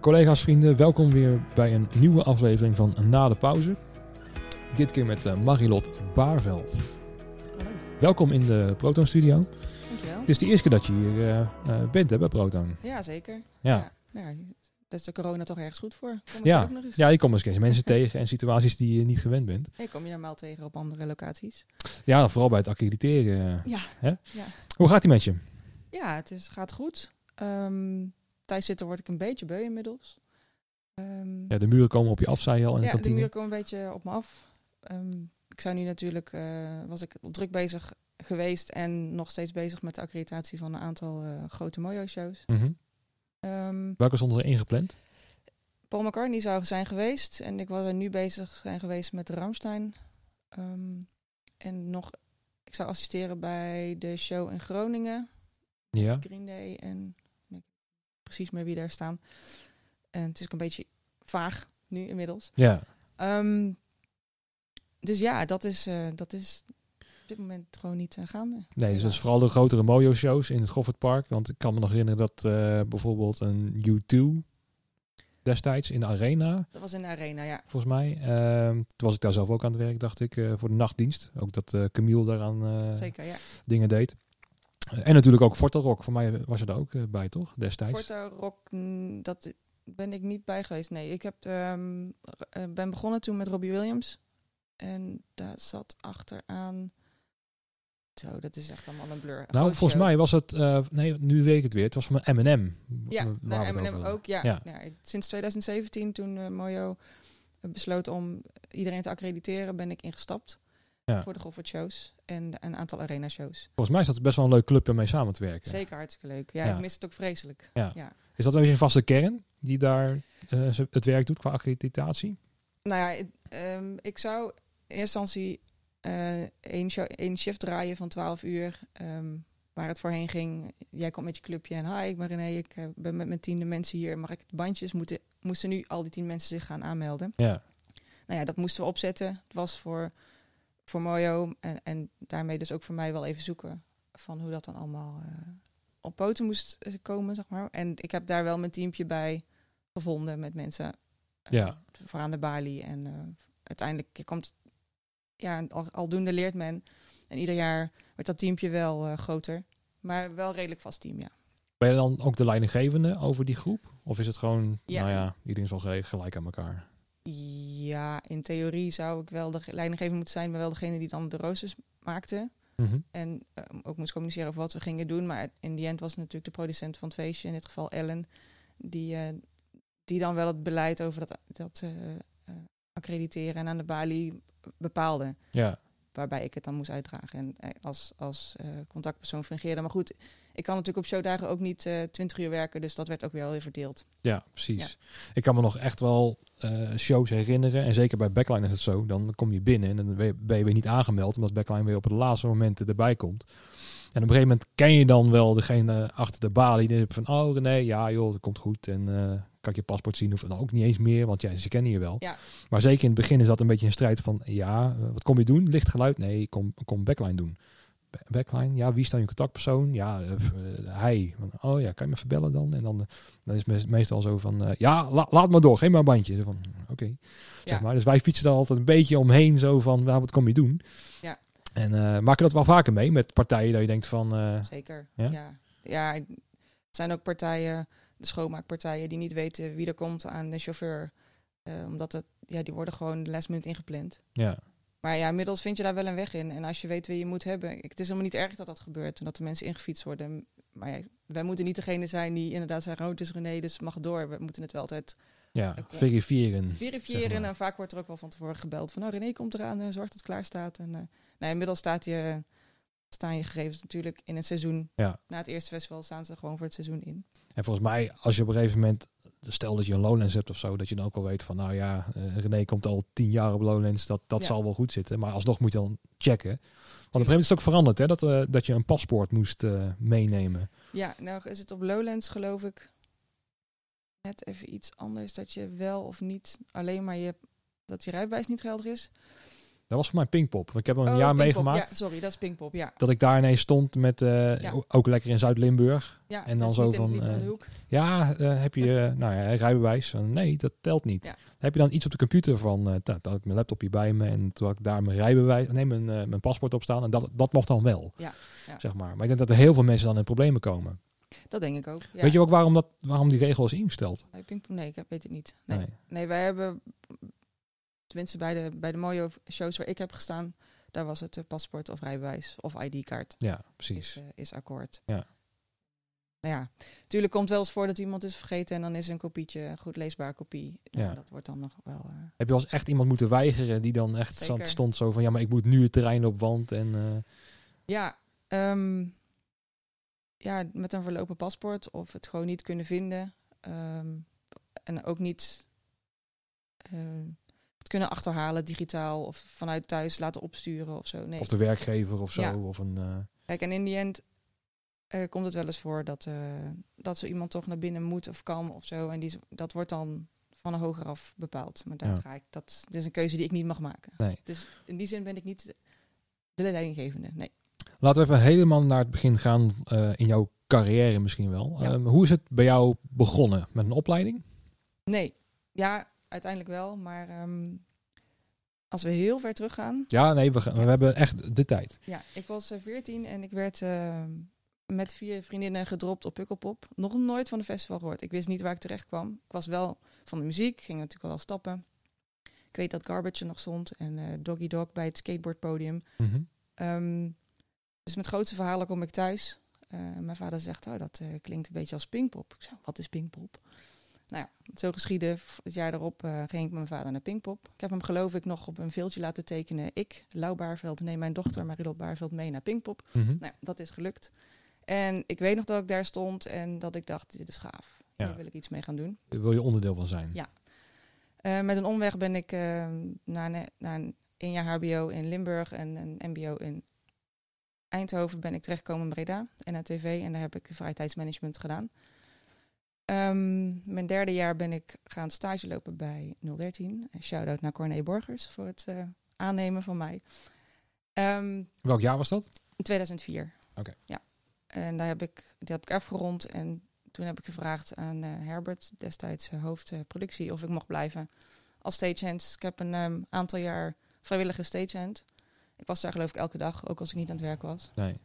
Collega's, vrienden, welkom weer bij een nieuwe aflevering van Na de Pauze. Dit keer met uh, Marilot Baarveld. Hallo. Welkom in de Proton Studio. Dankjewel. Het is de eerste keer dat je hier uh, uh, bent hè, bij Proton. Ja, zeker. Ja. ja. ja daar is de corona toch ergens goed voor. Kom Ja. ook nog eens. Ja, je komt eens mensen tegen en situaties die je niet gewend bent. Ik kom je normaal tegen op andere locaties. Ja, vooral bij het accrediteren. Ja. Hè? Ja. Hoe gaat die met je? Ja, het is, gaat goed. Ehm thuis zitten word ik een beetje beu inmiddels. Ehm, Ja, de muren komen op je af, zei je al in de ja, de muren komen een beetje op me af. Ehm, ik zou nu natuurlijk, eh, was ik druk bezig geweest en nog steeds bezig met de accreditatie van een aantal eh, grote Mojo-shows. Mhm. Ehm, Welke stond er ingepland? Paul McCartney zou zijn geweest en ik was er nu bezig zijn geweest met Ramstein. En nog, ik zou assisteren bij de show in Groningen, Ja. Green Day en precies meer wie daar staan. En het is ook een beetje vaag nu inmiddels. Ja. Ehm, dus ja, dat is, eh, dat is op dit moment gewoon niet uh, gaande. Nee, dus dat is vooral de grotere Mojo-shows in het Goffertpark. Want ik kan me nog herinneren dat eh, bijvoorbeeld een U2 destijds in de arena, Dat was in de arena, ja. volgens mij. ehm, toen was ik daar zelf ook aan het werk, dacht ik, voor de nachtdienst. Ook dat Camille daaraan Zeker, ja. dingen deed. En natuurlijk ook Forte Rock. Voor mij was er daar ook eh, bij, toch? Destijds. Forte Rock, mm, dat ben ik niet bij geweest. Nee, ik heb, ehm, eh, ben begonnen toen met Robbie Williams. En daar zat achteraan... Zo, dat is echt allemaal een blur. Nou, volgens show. mij was het... eh, nee, nu weet ik het weer. Het was van Eminem. Ja, nou, hadden. ook, ja. Ja. ja. ik- sinds 2017, toen Mojo besloot om iedereen te accrediteren, ben ik ingestapt. Ja. Voor de Goffert shows en een aantal arena shows. Volgens mij is dat best wel een leuk club om mee samen te werken. Zeker hartstikke leuk. Ja, Ja. ik mis het ook vreselijk. Ja. Ja. Is dat een beetje een vaste kern die daar ze- het werk doet qua accreditatie? Nou ja, het- ehm, ik zou in eerste instantie eh één, show, één shift draaien van 12 uur. ehm, waar het voorheen ging. Jij komt met je clubje en hi, ik ben René. Ik eh, ben met mijn tiende mensen hier. Mag ik de bandjes? Moeten, moesten nu al die tien mensen zich gaan aanmelden. Ja. Nou ja, dat moesten we opzetten. Het was voor, voor Mojo en, en daarmee dus ook voor mij wel even zoeken van hoe dat dan allemaal eh, op poten moest eh, komen, zeg maar. En ik heb daar wel mijn teampje bij gevonden met mensen eh, Ja. voor aan de balie. En uiteindelijk je komt, ja, al, aldoende leert men. En ieder jaar wordt dat teampje wel groter. Maar wel redelijk vast team, ja. Ben je dan ook de leidinggevende over die groep? Of is het gewoon, Ja. nou ja, iedereen is wel gelijk aan elkaar? Ja, in theorie zou ik wel de leidinggever moeten zijn, maar wel degene die dan de roosters maakte. Mhm. En eh, ook moest communiceren over wat we gingen doen. Maar in die end was het natuurlijk de producent van het feestje, in dit geval Ellen, die, eh, die dan wel het beleid over dat, dat eh, accrediteren en aan de balie bepaalde. Ja. Waarbij ik het dan moest uitdragen en als, als contactpersoon fungeerde. Maar goed, ik kan natuurlijk op showdagen ook niet eh 20 uur werken, dus dat werd ook wel weer verdeeld. Ja, precies. Ik kan me nog echt wel eh, shows herinneren. En zeker bij Backline is het zo. Dan kom je binnen en dan ben je- ben je weer niet aangemeld. Omdat Backline weer op het laatste moment erbij komt. En op een gegeven moment ken je dan wel degene achter de balie. Die van, oh René, ja joh, dat komt goed. En eh, kan ik je paspoort zien? Of dan ook niet eens meer, want ja, ze kennen je wel. Ja. Maar zeker in het begin is dat een beetje een strijd van, ja, wat kom je doen? Licht geluid? Nee, ik kom, ik kom Backline doen. Ba- Backline, ja, wie is dan je contactpersoon? Ja, eh, eh, hij. Oh ja, kan je me verbellen dan? En dan, eh, dan is het me- meestal zo van, ja, la- laat maar door, geef maar een bandje. Van, oké, zeg Ja. maar. Dus wij fietsen daar altijd een beetje omheen, zo van, nou, wat kom je doen? Ja. En maak je dat wel vaker mee met partijen dat je denkt van, Zeker. Ja? Ja? Ja, het zijn ook partijen, de schoonmaakpartijen, die niet weten wie er komt aan de chauffeur. Omdat het, ja, die worden gewoon de last minute ingepland. ja, Maar ja, inmiddels vind je daar wel een weg in. En als je weet wie je moet hebben. Het is helemaal niet erg dat dat gebeurt en dat de mensen ingefietst worden. Maar ja, wij moeten niet degene zijn die inderdaad zeggen: Oh, het is René, dus mag door. We moeten het wel altijd ja, Oké. verifiëren. verifiëren. Zeg maar. En vaak wordt er ook wel van tevoren gebeld: van, Oh, René komt eraan, eh, zorg dat het klaar staat. En, eh, nou, inmiddels staat je, staan je gegevens natuurlijk in het seizoen. Ja. Na het eerste festival staan ze gewoon voor het seizoen in. En volgens mij, als je op een gegeven moment, stel dat je een Lowlands hebt of zo, dat je dan ook al weet van, nou ja, eh, René komt al tien jaar op Lowlands, dat, dat Ja. zal wel goed zitten. Maar alsnog moet je dan checken. Want op een gegeven moment is het ook veranderd, hè, dat, eh, dat je een paspoort moest eh, meenemen. Ja, nou is het op Lowlands geloof ik net even iets anders. Dat je wel of niet alleen maar je, dat je rijbewijs niet geldig is. Dat was voor mij Pinkpop. Ik heb al een Oh, jaar Pinkpop. meegemaakt Ja, sorry, dat is Pinkpop, ja. dat ik daar ineens stond met, Ja. ook lekker in Zuid-Limburg. ja En dan dat zo van, eh. Ja, eh, heb je nou ja, rijbewijs? Nee, dat telt niet. Heb je dan iets op de computer van, nou, had ik mijn laptop hier bij me en toen had ik daar mijn rijbewijs, nee, mijn, mijn paspoort op staan en dat, dat mocht dan wel. Zeg maar. maar ik denk dat er heel veel mensen dan in problemen komen. Dat denk ik ook. Ja. Weet je ook waarom, dat, waarom die regel is ingesteld? Pinkpop? Nee, ik weet het niet. Nee. Nee. nee. wij hebben, tenminste bij de, bij de mooie shows waar ik heb gestaan, daar was het eh, paspoort of rijbewijs of ID-kaart. Ja, precies. Is, eh, is akkoord. Ja. Nou ja, natuurlijk komt wel eens voor dat iemand is vergeten en dan is een kopietje, een goed leesbaar kopie. Nou, Ja. Dat wordt dan nog wel... eh, Heb je wel eens echt iemand moeten weigeren die dan echt Zeker. stond zo van, ja, maar ik moet nu het terrein op, want en... Ja, ehm, ja, met een verlopen paspoort of het gewoon niet kunnen vinden. ehm, en ook niet kunnen achterhalen digitaal of vanuit thuis laten opsturen of zo. Nee. Of de werkgever of zo. Ja. Of een, eh, Kijk, en in die end eh, komt het wel eens voor dat, eh, dat zo iemand toch naar binnen moet of kan of zo. En die, dat wordt dan van een hoger af bepaald. Maar daar Ja. ga ik, dat, dat is een keuze die ik niet mag maken. Nee. Dus in die zin ben ik niet de leidinggevende. Nee. Laten we even helemaal naar het begin gaan in jouw carrière misschien wel. Ja. Ehm, hoe is het bij jou begonnen? Met een opleiding? Nee, ja, uiteindelijk wel. Maar ehm, als we heel ver teruggaan. Ja, nee, we, gaan, we Ja. hebben echt de tijd. Ja, ik was eh, 14 en ik werd ehm, met vier vriendinnen gedropt op Pukkelpop. Nog nooit van de festival gehoord. Ik wist niet waar ik terecht kwam. Ik was wel van de muziek, ging natuurlijk wel stappen. Ik weet dat Garbage er nog stond en eh, Doggy Dog bij het skateboardpodium. Ehm, dus met grootste verhalen kom ik thuis. Eh, mijn vader zegt, oh, dat klinkt een beetje als Pinkpop. Ik zei, wat is Pinkpop? Nou ja, zo geschieden. Het jaar daarop eh, ging ik met mijn vader naar Pinkpop. Ik heb hem geloof ik nog op een veeltje laten tekenen. Ik, Lau Baarveld, neem mijn dochter Marilot Baarveld mee naar Pinkpop. Mhm. Nou, dat is gelukt. En ik weet nog dat ik daar stond en dat ik dacht, dit is gaaf. Ja. Hier wil ik iets mee gaan doen. Daar wil je onderdeel van zijn? Ja. Eh, met een omweg ben ik eh, na, een, na een jaar HBO in Limburg en een MBO in Eindhoven ben ik terechtgekomen in Breda en aan tv en daar heb ik vrije tijdsmanagement gedaan. Ehm, mijn derde jaar ben ik gaan stage lopen bij 013. Een shout-out naar Corné Borgers voor het eh, aannemen van mij. Ehm, Welk jaar was dat? in 2004. Oké. Ja. En daar heb ik, die heb ik afgerond. En toen heb ik gevraagd aan eh, Herbert, destijds eh, hoofdproductie, of ik mocht blijven als stagehand. Ik heb een ehm, aantal jaar vrijwillige stagehand. Ik was daar geloof ik elke dag, ook als ik niet aan het werk was. Nee.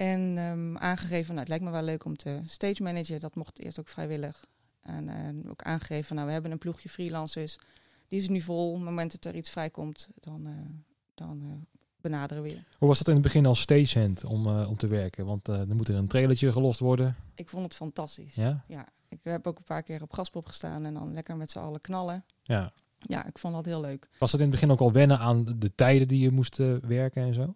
En ehm, aangegeven, nou, het lijkt me wel leuk om te stage managen. Dat mocht eerst ook vrijwillig. En ook aangegeven, nou, we hebben een ploegje freelancers. Die is nu vol. Op het moment dat er iets vrijkomt, dan, eh, dan eh, benaderen we je. Hoe was dat in het begin als stagehand om, eh, om te werken? Want dan moet er een trailertje gelost worden. Ik vond het fantastisch. Ja? Ja, ik heb ook een paar keer op gaspop gestaan en dan lekker met z'n allen knallen. ja. Ja, ik vond dat heel leuk. Was dat in het begin ook al wennen aan de tijden die je moest werken en zo?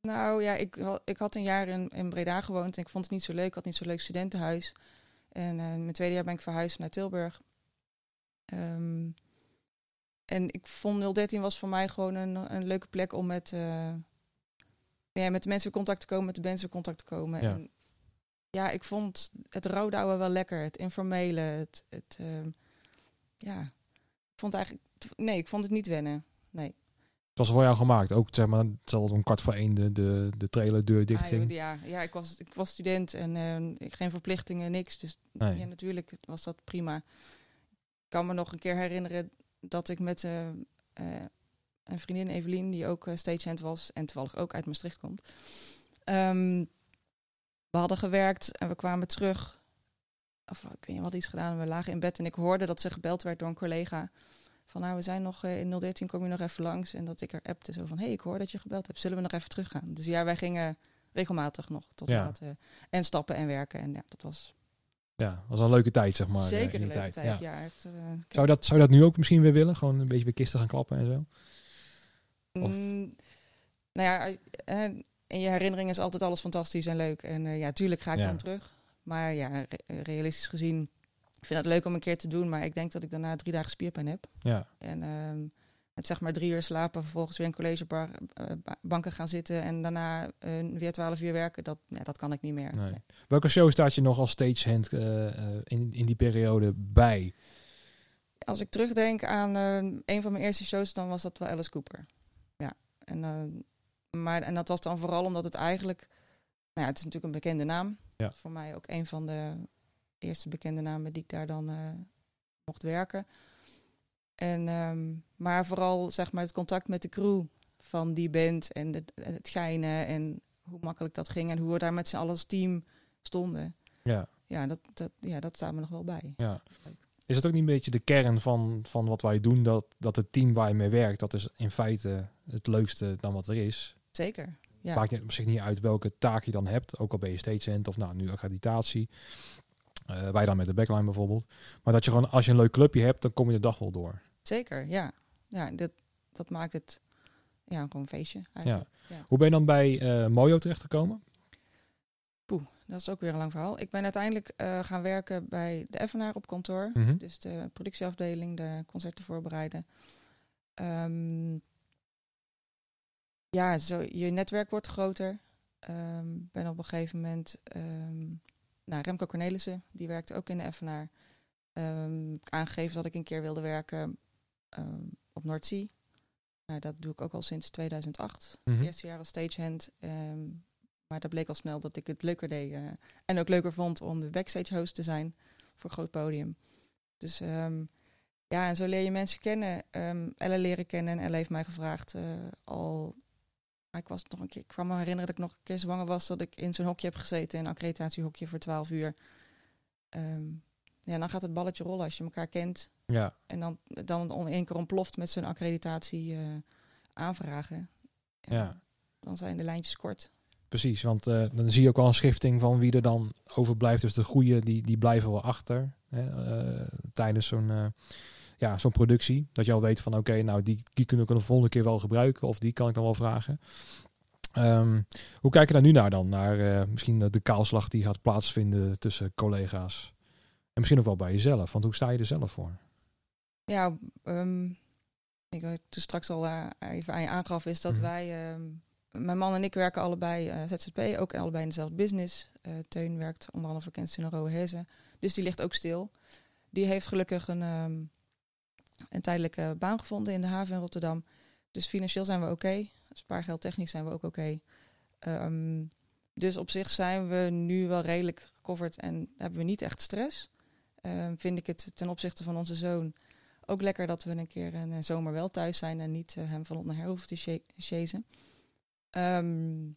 Nou ja, ik, ik had een jaar in, in Breda gewoond en ik vond het niet zo leuk. Ik had niet zo'n leuk studentenhuis. En eh mijn tweede jaar ben ik verhuisd naar Tilburg. Ehm, en ik vond 013 was voor mij gewoon een, een leuke plek om met, eh, ja, met de mensen in contact te komen, met de bands in contact te komen. Ja. En ja, ik vond het rouwdouwe wel lekker. Het informele, het, het ehm, ja, ik vond eigenlijk, nee, ik vond het niet wennen. Nee. Het was voor jou gemaakt. Ook zeg maar, het zal om kwart voor één de, de, de trailerdeur dicht Ah, ging. ja, ja ik, was, ik was student en eh, geen verplichtingen, niks. Dus Nee. ja, natuurlijk was dat prima. Ik kan me nog een keer herinneren dat ik met eh, eh, een vriendin Evelien, die ook eh, stagehand was en toevallig ook uit Maastricht komt. ehm, we hadden gewerkt en we kwamen terug. Of ik weet niet, hadden iets gedaan. We lagen in bed en ik hoorde dat ze gebeld werd door een collega. Van nou, we zijn nog eh, in 013, kom je nog even langs? En dat ik er appte zo van, hé, hey, ik hoor dat je gebeld hebt. Zullen we nog even teruggaan? Dus ja, wij gingen regelmatig nog tot Ja. laat. en stappen en werken. En ja, dat was Ja, was een leuke tijd, zeg maar. eh, zeker in een leuke tijd. Ja. Ja, echt, eh, Zou, dat, zou dat nu ook misschien weer willen? Gewoon een beetje weer kisten gaan klappen en zo? Of- Mm, nou ja, in je herinnering is altijd alles fantastisch en leuk. En ja, tuurlijk ga ik dan terug. Maar ja, re- realistisch gezien, ik vind het leuk om een keer te doen. Maar ik denk dat ik daarna drie dagen spierpijn heb. Ja. En ehm met zeg maar drie uur slapen, vervolgens weer in collegebanken gaan zitten. En daarna eh, weer twaalf uur werken. Dat, ja, dat kan ik niet meer. Nee. Nee. Welke show staat je nog als stagehand eh, eh, in, in die periode bij? Als ik terugdenk aan eh, een van mijn eerste shows, dan was dat wel Alice Cooper. Ja, en, eh, maar, en dat was dan vooral omdat het eigenlijk... Nou ja, het is natuurlijk een bekende naam. Ja. Voor mij ook een van de eerste bekende namen die ik daar dan eh, mocht werken. En, ehm, maar vooral zeg maar het contact met de crew van die band en het, het geinen en hoe makkelijk dat ging en hoe we daar met z'n allen als team stonden. Ja, Ja, dat, dat, ja, dat staat me nog wel bij. ja. Is het ook niet een beetje de kern van, van wat wij doen? Dat, dat het team waar je mee werkt, dat is in feite het leukste dan wat er is. Zeker. Ja. Maakt het op zich niet uit welke taak je dan hebt. Ook al ben je stagehand of nou, nu accreditatie. Eh, wij dan met de backline bijvoorbeeld. Maar dat je gewoon, als je een leuk clubje hebt, dan kom je de dag wel door. Zeker, ja. Ja, dat, dat maakt het ja, gewoon een feestje eigenlijk. Ja. Hoe ben je dan bij eh, Mojo terechtgekomen? Dat is ook weer een lang verhaal. Ik ben uiteindelijk eh, gaan werken bij de Evenaar op kantoor. Mhm. Dus de productieafdeling, de concerten voorbereiden. Ehm, ja, zo, je netwerk wordt groter. Ehm ben op een gegeven moment... ehm nou, Remco Cornelissen, die werkte ook in de Evenaar. Ehm aangegeven dat ik een keer wilde werken ehm, op Noordzee. Nou, dat doe ik ook al sinds 2008. Mhm. Eerste jaar als stagehand. ehm maar dat bleek al snel dat ik het leuker deed. eh, en ook leuker vond om de backstage host te zijn voor groot podium. Dus ja, en zo leer je mensen kennen. Elle leren kennen. En Elle heeft mij gevraagd eh, al... Ik was nog een keer, ik kwam me herinneren dat ik nog een keer zwanger was, dat ik in zo'n hokje heb gezeten, een accreditatiehokje voor 12 uur. Ehm, ja, dan gaat het balletje rollen als je elkaar kent. Ja, En dan, dan om één keer ontploft met zo'n accreditatie eh, aanvragen. Ja. Dan zijn de lijntjes kort. precies. Want eh, dan zie je ook al een schifting van wie er dan overblijft. Dus de goede, die, die blijven wel achter hè, eh, tijdens zo'n ja, zo'n productie. Dat je al weet van oké, nou die, die kunnen we de volgende keer wel gebruiken. Of die kan ik dan wel vragen. Ehm, hoe kijk je daar nu naar dan? Naar eh, misschien de kaalslag die gaat plaatsvinden tussen collega's. En misschien ook wel bij jezelf. Want hoe sta je er zelf voor? Ja, ehm, ik toen straks al eh, even aan je aangaf, is dat Mhm. wij, ehm, mijn man en ik werken allebei eh, ZZP, ook allebei in dezelfde business. Teun werkt onder andere voor Kensington Rohezen, dus die ligt ook stil. Die heeft gelukkig een, een tijdelijke baan gevonden in de haven in Rotterdam. Dus financieel zijn we oké, spaargeld technisch zijn we ook oké. Ehm, dus op zich zijn we nu wel redelijk gecoverd en hebben we niet echt stress. Ehm, vind ik het ten opzichte van onze zoon ook lekker dat we een keer een zomer wel thuis zijn en niet eh, hem van op naar her hoeven te cha- chasen. Ehm,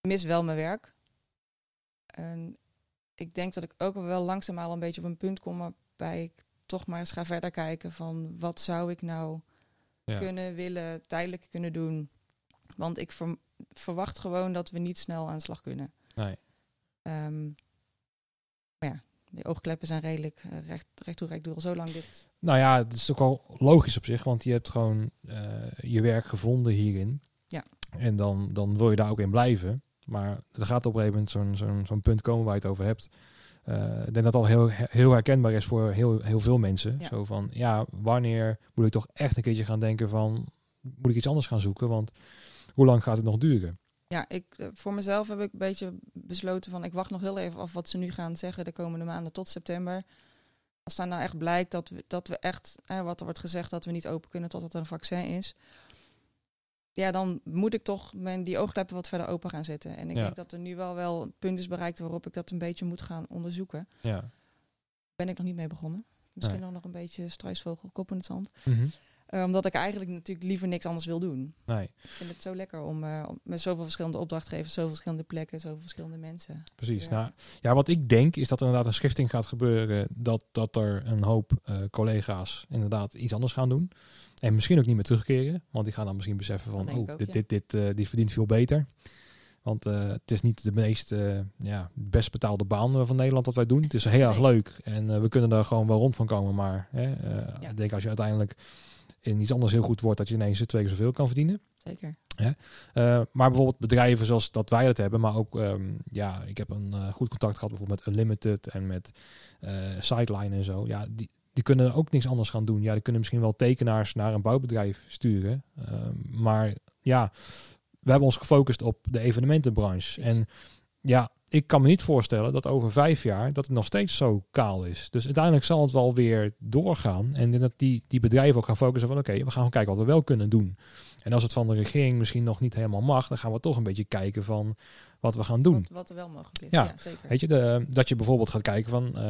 mis wel mijn werk. En ik denk dat ik ook wel langzaam al een beetje op een punt kom waarbij ik toch maar eens ga verder kijken van wat zou ik nou Ja. kunnen, willen, tijdelijk kunnen doen. Want ik ver- verwacht gewoon dat we niet snel aan de slag kunnen. Nee. Ehm, maar ja, de oogkleppen zijn redelijk eh, recht, recht toe, recht door al zo lang dicht. Nou ja, het is ook al logisch op zich, want je hebt gewoon eh, je werk gevonden hierin. Ja. En dan, dan wil je daar ook in blijven. Maar er gaat op een gegeven moment zo'n zo'n zo'n punt komen waar je het over hebt. Eh, ik denk dat al heel, heel herkenbaar is voor heel, heel veel mensen. Ja. Zo van, ja, wanneer moet ik toch echt een keertje gaan denken van, moet ik iets anders gaan zoeken? Want hoe lang gaat het nog duren? Ja, ik, eh, voor mezelf heb ik een beetje besloten van ik wacht nog heel even af wat ze nu gaan zeggen de komende maanden tot september. Als daar nou echt blijkt dat we, dat we echt, eh, wat er wordt gezegd, dat we niet open kunnen totdat er een vaccin is. Ja, dan moet ik toch mijn, die oogkleppen wat verder open gaan zetten. En ik Ja. denk dat er nu wel wel een punt is bereikt waarop ik dat een beetje moet gaan onderzoeken. Ja. Ben ik nog niet mee begonnen. Misschien nog nog een beetje struisvogel, kop in het zand. Eh, omdat ik eigenlijk natuurlijk liever niks anders wil doen. Nee, Ik vind het zo lekker om, eh, met zoveel verschillende opdrachtgevers, zoveel verschillende plekken, zoveel verschillende mensen. precies. Ja. Nou, ja, wat ik denk is dat er inderdaad een schifting gaat gebeuren. Dat, dat er een hoop eh, collega's inderdaad iets anders gaan doen. En misschien ook niet meer terugkeren. Want die gaan dan misschien beseffen van, oh, ook, dit, ja. dit, dit, eh, die verdient veel beter. Want eh, het is niet de meest eh, ja, best betaalde baan eh, van Nederland wat wij doen. Het is heel erg leuk. En eh, we kunnen daar gewoon wel rond van komen. Maar eh, Ja. ik denk als je uiteindelijk in iets anders heel goed wordt, dat je ineens twee keer zoveel kan verdienen. Zeker. Eh, maar bijvoorbeeld bedrijven zoals dat wij het hebben, maar ook, ehm, ja, ik heb een eh, goed contact gehad bijvoorbeeld met Unlimited en met eh, Sideline en zo. Ja, die, die kunnen ook niks anders gaan doen. Ja, die kunnen misschien wel tekenaars naar een bouwbedrijf sturen. Ehm, maar ja, we hebben ons gefocust op de evenementenbranche. En ja, ik kan me niet voorstellen dat over vijf jaar dat het nog steeds zo kaal is. Dus uiteindelijk zal het wel weer doorgaan. En dat die, die bedrijven ook gaan focussen van oké, we gaan gewoon kijken wat we wel kunnen doen. En als het van de regering misschien nog niet helemaal mag, dan gaan we toch een beetje kijken van wat we gaan doen. Wat, wat er wel mogelijk is. Ja, Ja, zeker. Weet je, de, dat je bijvoorbeeld gaat kijken van, eh,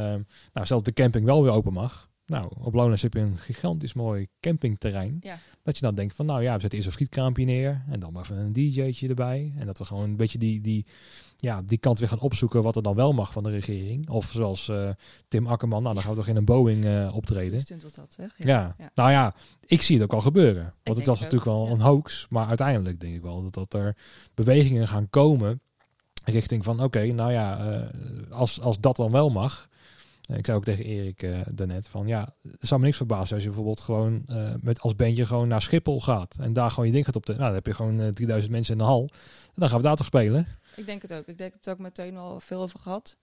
nou stel dat de camping wel weer open mag. Nou, op Lowlands heb je een gigantisch mooi campingterrein. Ja. Dat je dan denkt van, nou ja, we zetten eerst een frietkraampje neer en dan maar even een DJ'tje erbij. En dat we gewoon een beetje die, die, ja, die kant weer gaan opzoeken wat er dan wel mag van de regering. Of zoals eh, Tim Akkerman, nou dan gaan we toch in een Boeing eh, optreden. Stunt dat, zeg. Ja. Ja. nou ja, ik zie het ook al gebeuren. Want het was natuurlijk wel een hoax. Maar uiteindelijk denk ik wel dat, dat er bewegingen gaan komen richting van oké, nou ja, eh, als, als dat dan wel mag. Eh, Ik zei ook tegen Erik eh daarnet van ja, het zou me niks verbazen als je bijvoorbeeld gewoon eh, met als bandje gewoon naar Schiphol gaat. En daar gewoon je ding gaat op de. Nou, dan heb je gewoon eh, 3000 mensen in de hal. En dan gaan we daar toch spelen. Ik denk het ook. Ik denk het ook meteen wel veel over gehad.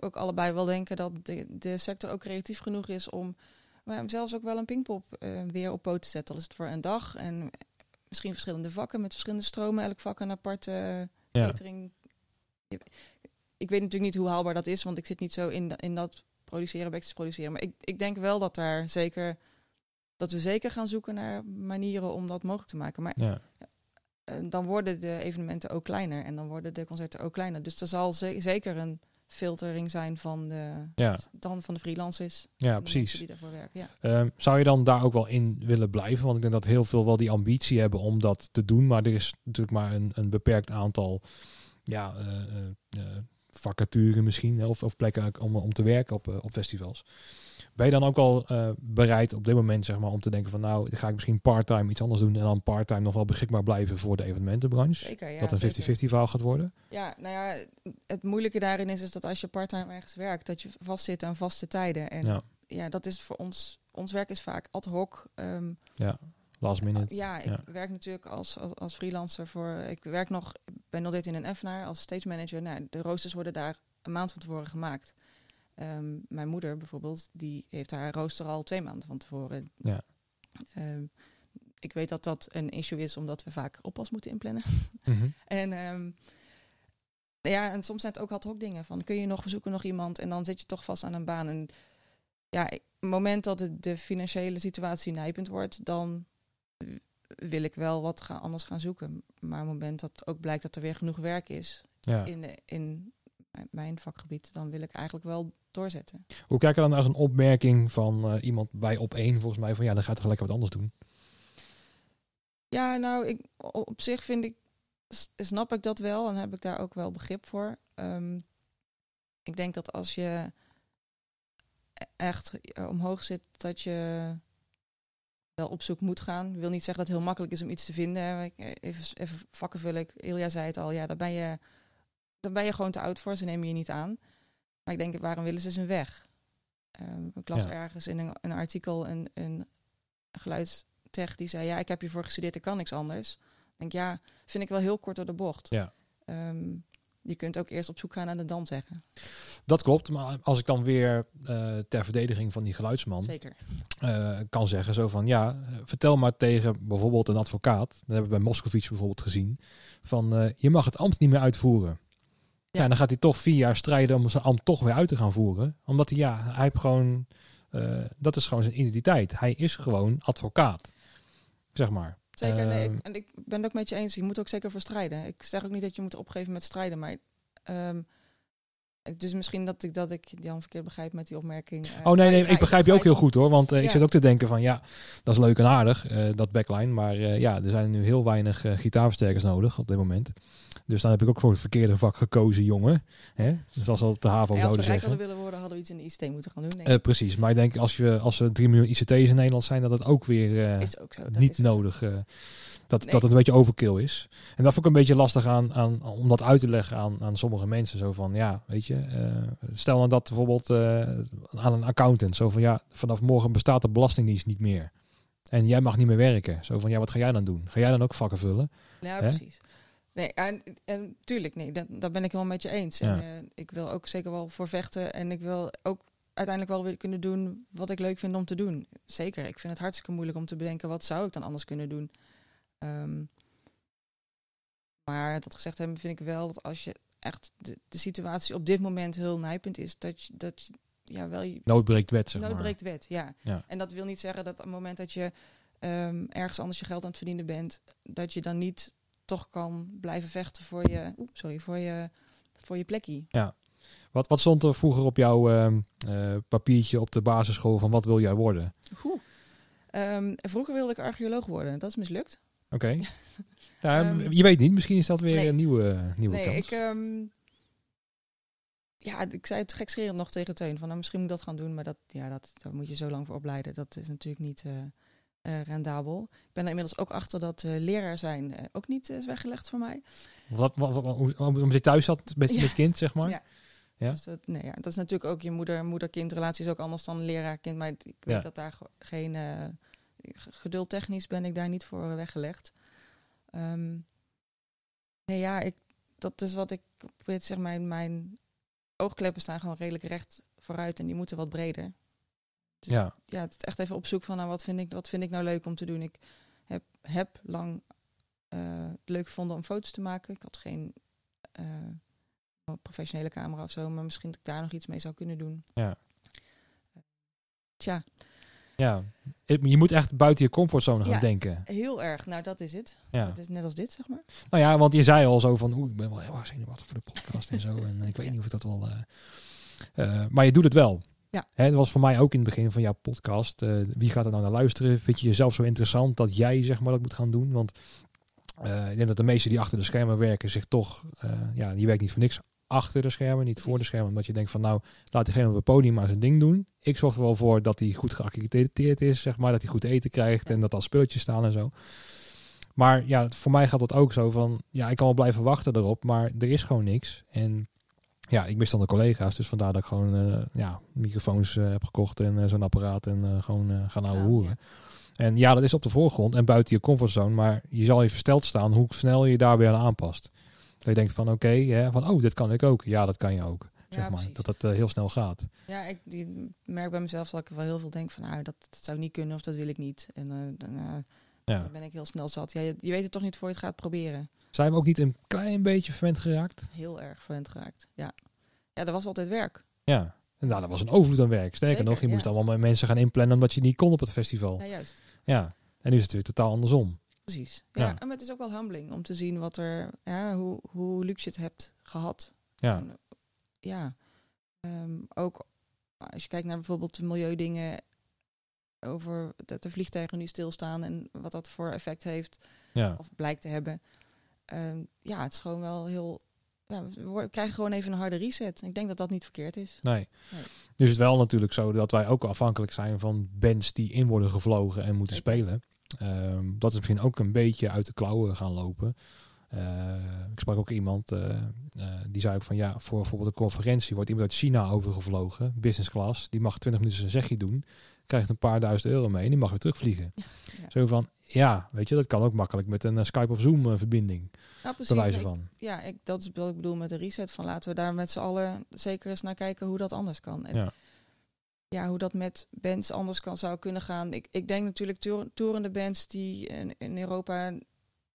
Ook allebei wel denken dat de, de sector ook creatief genoeg is om maar zelfs ook wel een pingpop weer op poot te zetten. Al is het voor een dag en misschien verschillende vakken met verschillende stromen. Elk vak een aparte eh, Ja, catering. Ik weet natuurlijk niet hoe haalbaar dat is, want ik zit niet zo in, da- in dat produceren, backstage produceren. Maar ik, ik denk wel dat daar zeker dat we zeker gaan zoeken naar manieren om dat mogelijk te maken. Maar ja, eh, dan worden de evenementen ook kleiner en dan worden de concerten ook kleiner. Dus er zal ze- zeker een filtering zijn van de, ja, dan van de freelancers. ja, precies. Die daarvoor werken. Ja. Ehm, zou je dan daar ook wel in willen blijven? Want ik denk dat heel veel wel die ambitie hebben om dat te doen. Maar er is natuurlijk maar een, een beperkt aantal ja, eh, eh, vacatures misschien. Of, of plekken om, om te werken op, eh, op festivals. Ben je dan ook al eh, bereid op dit moment zeg maar, om te denken van nou, ga ik misschien part-time iets anders doen. En dan part-time nog wel beschikbaar blijven voor de evenementenbranche? Zeker, ja. dat een 50-50 zeker. verhaal gaat worden? Ja, nou ja, het moeilijke daarin is, is dat als je parttime ergens werkt, dat je vastzit aan vaste tijden. En ja, Ja, dat is voor ons, ons werk is vaak ad hoc. Ehm, last minute. ja, ik ja. werk natuurlijk als, als, als freelancer voor, ik werk nog, ik ben nog dit in een FNAR als stage manager. Nou, de roosters worden daar een maand van tevoren gemaakt. Ehm, mijn moeder bijvoorbeeld, die heeft haar rooster al twee maanden van tevoren. Ja. Ehm, ik weet dat dat een issue is, omdat we vaak oppas moeten inplannen. Mhm. En ehm, ja, en soms zijn het ook ad hoc dingen. Van kun je nog, we zoeken nog iemand en dan zit je toch vast aan een baan. En ja, op het moment dat de financiële situatie nijpend wordt, dan wil ik wel wat gaan, anders gaan zoeken. Maar op het moment dat ook blijkt dat er weer genoeg werk is ja. in, in mijn- vakgebied, dan wil ik eigenlijk wel doorzetten. Hoe kijk je dan naar zo'n opmerking van eh, iemand bij op één volgens mij van ja, dan gaat toch lekker wat anders doen? Ja, nou, ik, op zich vind ik, snap ik dat wel en heb ik daar ook wel begrip voor. Ehm, ik denk dat als je e- echt omhoog zit, dat je wel op zoek moet gaan. Ik wil niet zeggen dat het heel makkelijk is om iets te vinden. eh, Even, even vakken vul ik. Ilja zei het al, ja, daar ben je, daar ben je gewoon te oud voor. Ze nemen je niet aan. Maar ik denk, waarom willen ze zijn weg? Ehm, ik las Ja. ergens in een, een artikel een, een geluidstech die zei, ja, ik heb hiervoor gestudeerd, ik kan niks anders. Ik denk, ja, vind ik wel heel kort door de bocht. Ja. Ehm, je kunt ook eerst op zoek gaan naar de dan zeggen. Dat klopt, maar als ik dan weer eh, ter verdediging van die geluidsman Zeker. eh, kan zeggen, zo van ja, vertel maar tegen bijvoorbeeld een advocaat, dat hebben we bij Moskovits bijvoorbeeld gezien, van eh, je mag het ambt niet meer uitvoeren. Ja. Ja. en dan gaat hij toch vier jaar strijden om zijn ambt toch weer uit te gaan voeren, omdat hij ja, hij heeft gewoon, dat is gewoon zijn identiteit. Hij is gewoon advocaat, zeg maar. Zeker, nee, Ehm, ik, en ik ben het ook met je eens. Je moet ook zeker voor strijden. Ik zeg ook niet dat je moet opgeven met strijden, maar ehm, dus misschien dat ik dat ik Jan verkeerd begrijp met die opmerking. eh, Oh maar nee, nee, ik begrijp je ook heel goed hoor. Want eh, ik zit ook te denken van ja, dat is leuk en aardig, eh, dat backline. Maar eh, ja, er zijn nu heel weinig eh, gitaarversterkers nodig op dit moment. Dus dan heb ik ook voor het verkeerde vak gekozen, jongen. Hè? Zoals we op de HAVO Ja, als we zouden zeggen. hadden willen worden, hadden we iets in de ICT moeten gaan doen. Eh, precies, maar ik denk als, je, als er 3 miljoen ICT's in Nederland zijn, dat het ook weer eh, is ook zo. dat niet is ook nodig. eh, dat, Nee. dat het een beetje overkill is. En dat vond ik een beetje lastig aan, aan, om dat uit te leggen aan, aan sommige mensen. Zo van, ja, weet je, eh, stel nou dat bijvoorbeeld eh, aan een accountant. Zo van, ja, vanaf morgen bestaat de belastingdienst niet meer. En jij mag niet meer werken. Zo van, ja, wat ga jij dan doen? Ga jij dan ook vakken vullen? Ja, Hè? precies. Nee, en, en tuurlijk, nee, dat, dat ben ik helemaal met je eens. Ja. En, eh, ik wil ook zeker wel voor vechten en ik wil ook uiteindelijk wel weer kunnen doen wat ik leuk vind om te doen. Zeker, ik vind het hartstikke moeilijk om te bedenken wat zou ik dan anders kunnen doen. Ehm, maar dat gezegd hebben, vind ik wel dat als je echt de, de situatie op dit moment heel nijpend is, dat je, dat je ja, wel je Nood breekt wet, zeg nood maar. breekt wet. Ja. Ja. En dat wil niet zeggen dat op het moment dat je ehm, ergens anders je geld aan het verdienen bent, dat je dan niet toch kan blijven vechten voor je, oep, sorry, voor je, voor je plekje. Wat, wat stond er vroeger op jouw eh, papiertje op de basisschool van wat wil jij worden? Vroeger wilde ik archeoloog worden. Dat is mislukt. Oké. Ehm, je weet niet, misschien is dat weer nee. een nieuwe, nieuwe nee, kans. ik... ehm, ja, ik zei het gekscherend nog tegen Teun. Van, nou, misschien moet ik dat gaan doen. Maar dat, ja, dat, daar moet je zo lang voor opleiden. Dat is natuurlijk niet eh, eh, rendabel. Ik ben er inmiddels ook achter dat eh, leraar zijn eh, ook niet eh, is weggelegd voor mij. Wat, wat, wat- hoe, omdat je thuis zat met, Ja. met kind, zeg maar? Ja. Ja? Dus dat, nee, ja, dat is natuurlijk ook je moeder, moeder-kindrelatie is ook anders dan leraar-kind. Maar ik weet Ja. dat daar ge- geen eh, geduldtechnisch ben ik daar niet voor weggelegd. Ehm, nee, ja, ik, dat is wat ik zeggen. Mijn, oogkleppen staan gewoon redelijk recht vooruit en die moeten wat breder. Dus Ja. ja, het is echt even op zoek van nou, wat, vind ik, wat vind ik nou leuk om te doen. Ik heb, heb lang eh, het leuk gevonden om foto's te maken. Ik had geen eh, professionele camera of zo, maar misschien dat ik daar nog iets mee zou kunnen doen. Ja. Tja, ja. Je moet echt buiten je comfortzone gaan Ja. denken. heel erg. Nou, dat is het. Ja. Dat is net als dit, zeg maar. Nou ja, want je zei al zo van, oeh, ik ben wel heel erg zenuwachtig voor de podcast en zo. En ik weet niet of ik dat wel... eh, eh, maar je doet het wel. Ja. Hè, dat was voor mij ook in het begin van jouw podcast. eh, wie gaat er nou naar luisteren? Vind je jezelf zo interessant dat jij zeg maar dat moet gaan doen? Want ik denk dat de meesten die achter de schermen werken zich toch... ja, die werkt niet voor niks achter de schermen, niet voor de schermen. Omdat je denkt van, nou, laat diegene op het podium maar zijn ding doen. Ik zorg er wel voor dat hij goed geaccrediteerd is, zeg maar. Dat hij goed eten krijgt en dat al speeltjes staan en zo. Maar ja, voor mij gaat dat ook zo van, ja, ik kan wel blijven wachten erop, maar er is gewoon niks. En ja, ik mis dan de collega's, dus vandaar dat ik gewoon eh, ja, microfoons eh, heb gekocht en eh, zo'n apparaat en gewoon gaan ouwe Ja, hoeren. En ja, dat is op de voorgrond en buiten je comfortzone, maar je zal je versteld staan hoe snel je daar weer aan aanpast. Dat je denkt van oké, hè, van oh, dit kan ik ook. Ja, dat kan je ook. Zeg Ja, maar. precies. Dat het eh, heel snel gaat. Ja, ik die merk bij mezelf dat ik wel heel veel denk van, nou, dat, dat zou niet kunnen of dat wil ik niet. En eh, dan, eh, Ja. dan ben ik heel snel zat. Ja, je, je weet het toch niet voor je het gaat proberen. Zijn we ook niet een klein beetje verwend geraakt? Heel erg verwend geraakt. Ja. ja, dat was altijd werk. Ja. En nou, dat was een overvloed aan werk. Sterker Zeker, nog, je ja. moest allemaal mensen gaan inplannen omdat je niet kon op het festival. Ja, juist. Ja. En nu is het weer totaal andersom. Precies. Ja, Ja. en het is ook wel humbling om te zien wat er, ja, hoe, hoe luxe je het hebt gehad. Ja. En, ja. Ehm, ook als je kijkt naar bijvoorbeeld de milieudingen over dat de vliegtuigen nu stilstaan en wat dat voor effect heeft Ja. of blijkt te hebben. Ehm, ja, het is gewoon wel heel. Ja, we krijgen gewoon even een harde reset. Ik denk dat dat niet verkeerd is. Nee. Nee. Nu is het wel natuurlijk zo dat wij ook afhankelijk zijn van bands die in worden gevlogen en moeten Zeker. spelen. Ehm, dat is misschien ook een beetje uit de klauwen gaan lopen. Eh, ik sprak ook iemand eh, eh, die zei ook van ja, voor bijvoorbeeld een conferentie wordt iemand uit China overgevlogen, business class, die mag 20 minuten zijn zegje doen, krijgt een paar duizend euro mee en die mag weer terugvliegen. Ja. Zo van ja, weet je, dat kan ook makkelijk met een Skype of Zoom verbinding, Nou, precies. wijze Ik- van. ja, ik, dat is wat ik bedoel met de reset. Van laten we daar met z'n allen zeker eens naar kijken hoe dat anders kan. En Ja. Ja, hoe dat met bands anders kan, zou kunnen gaan. Ik, ik denk natuurlijk toer, toerende bands die in, in Europa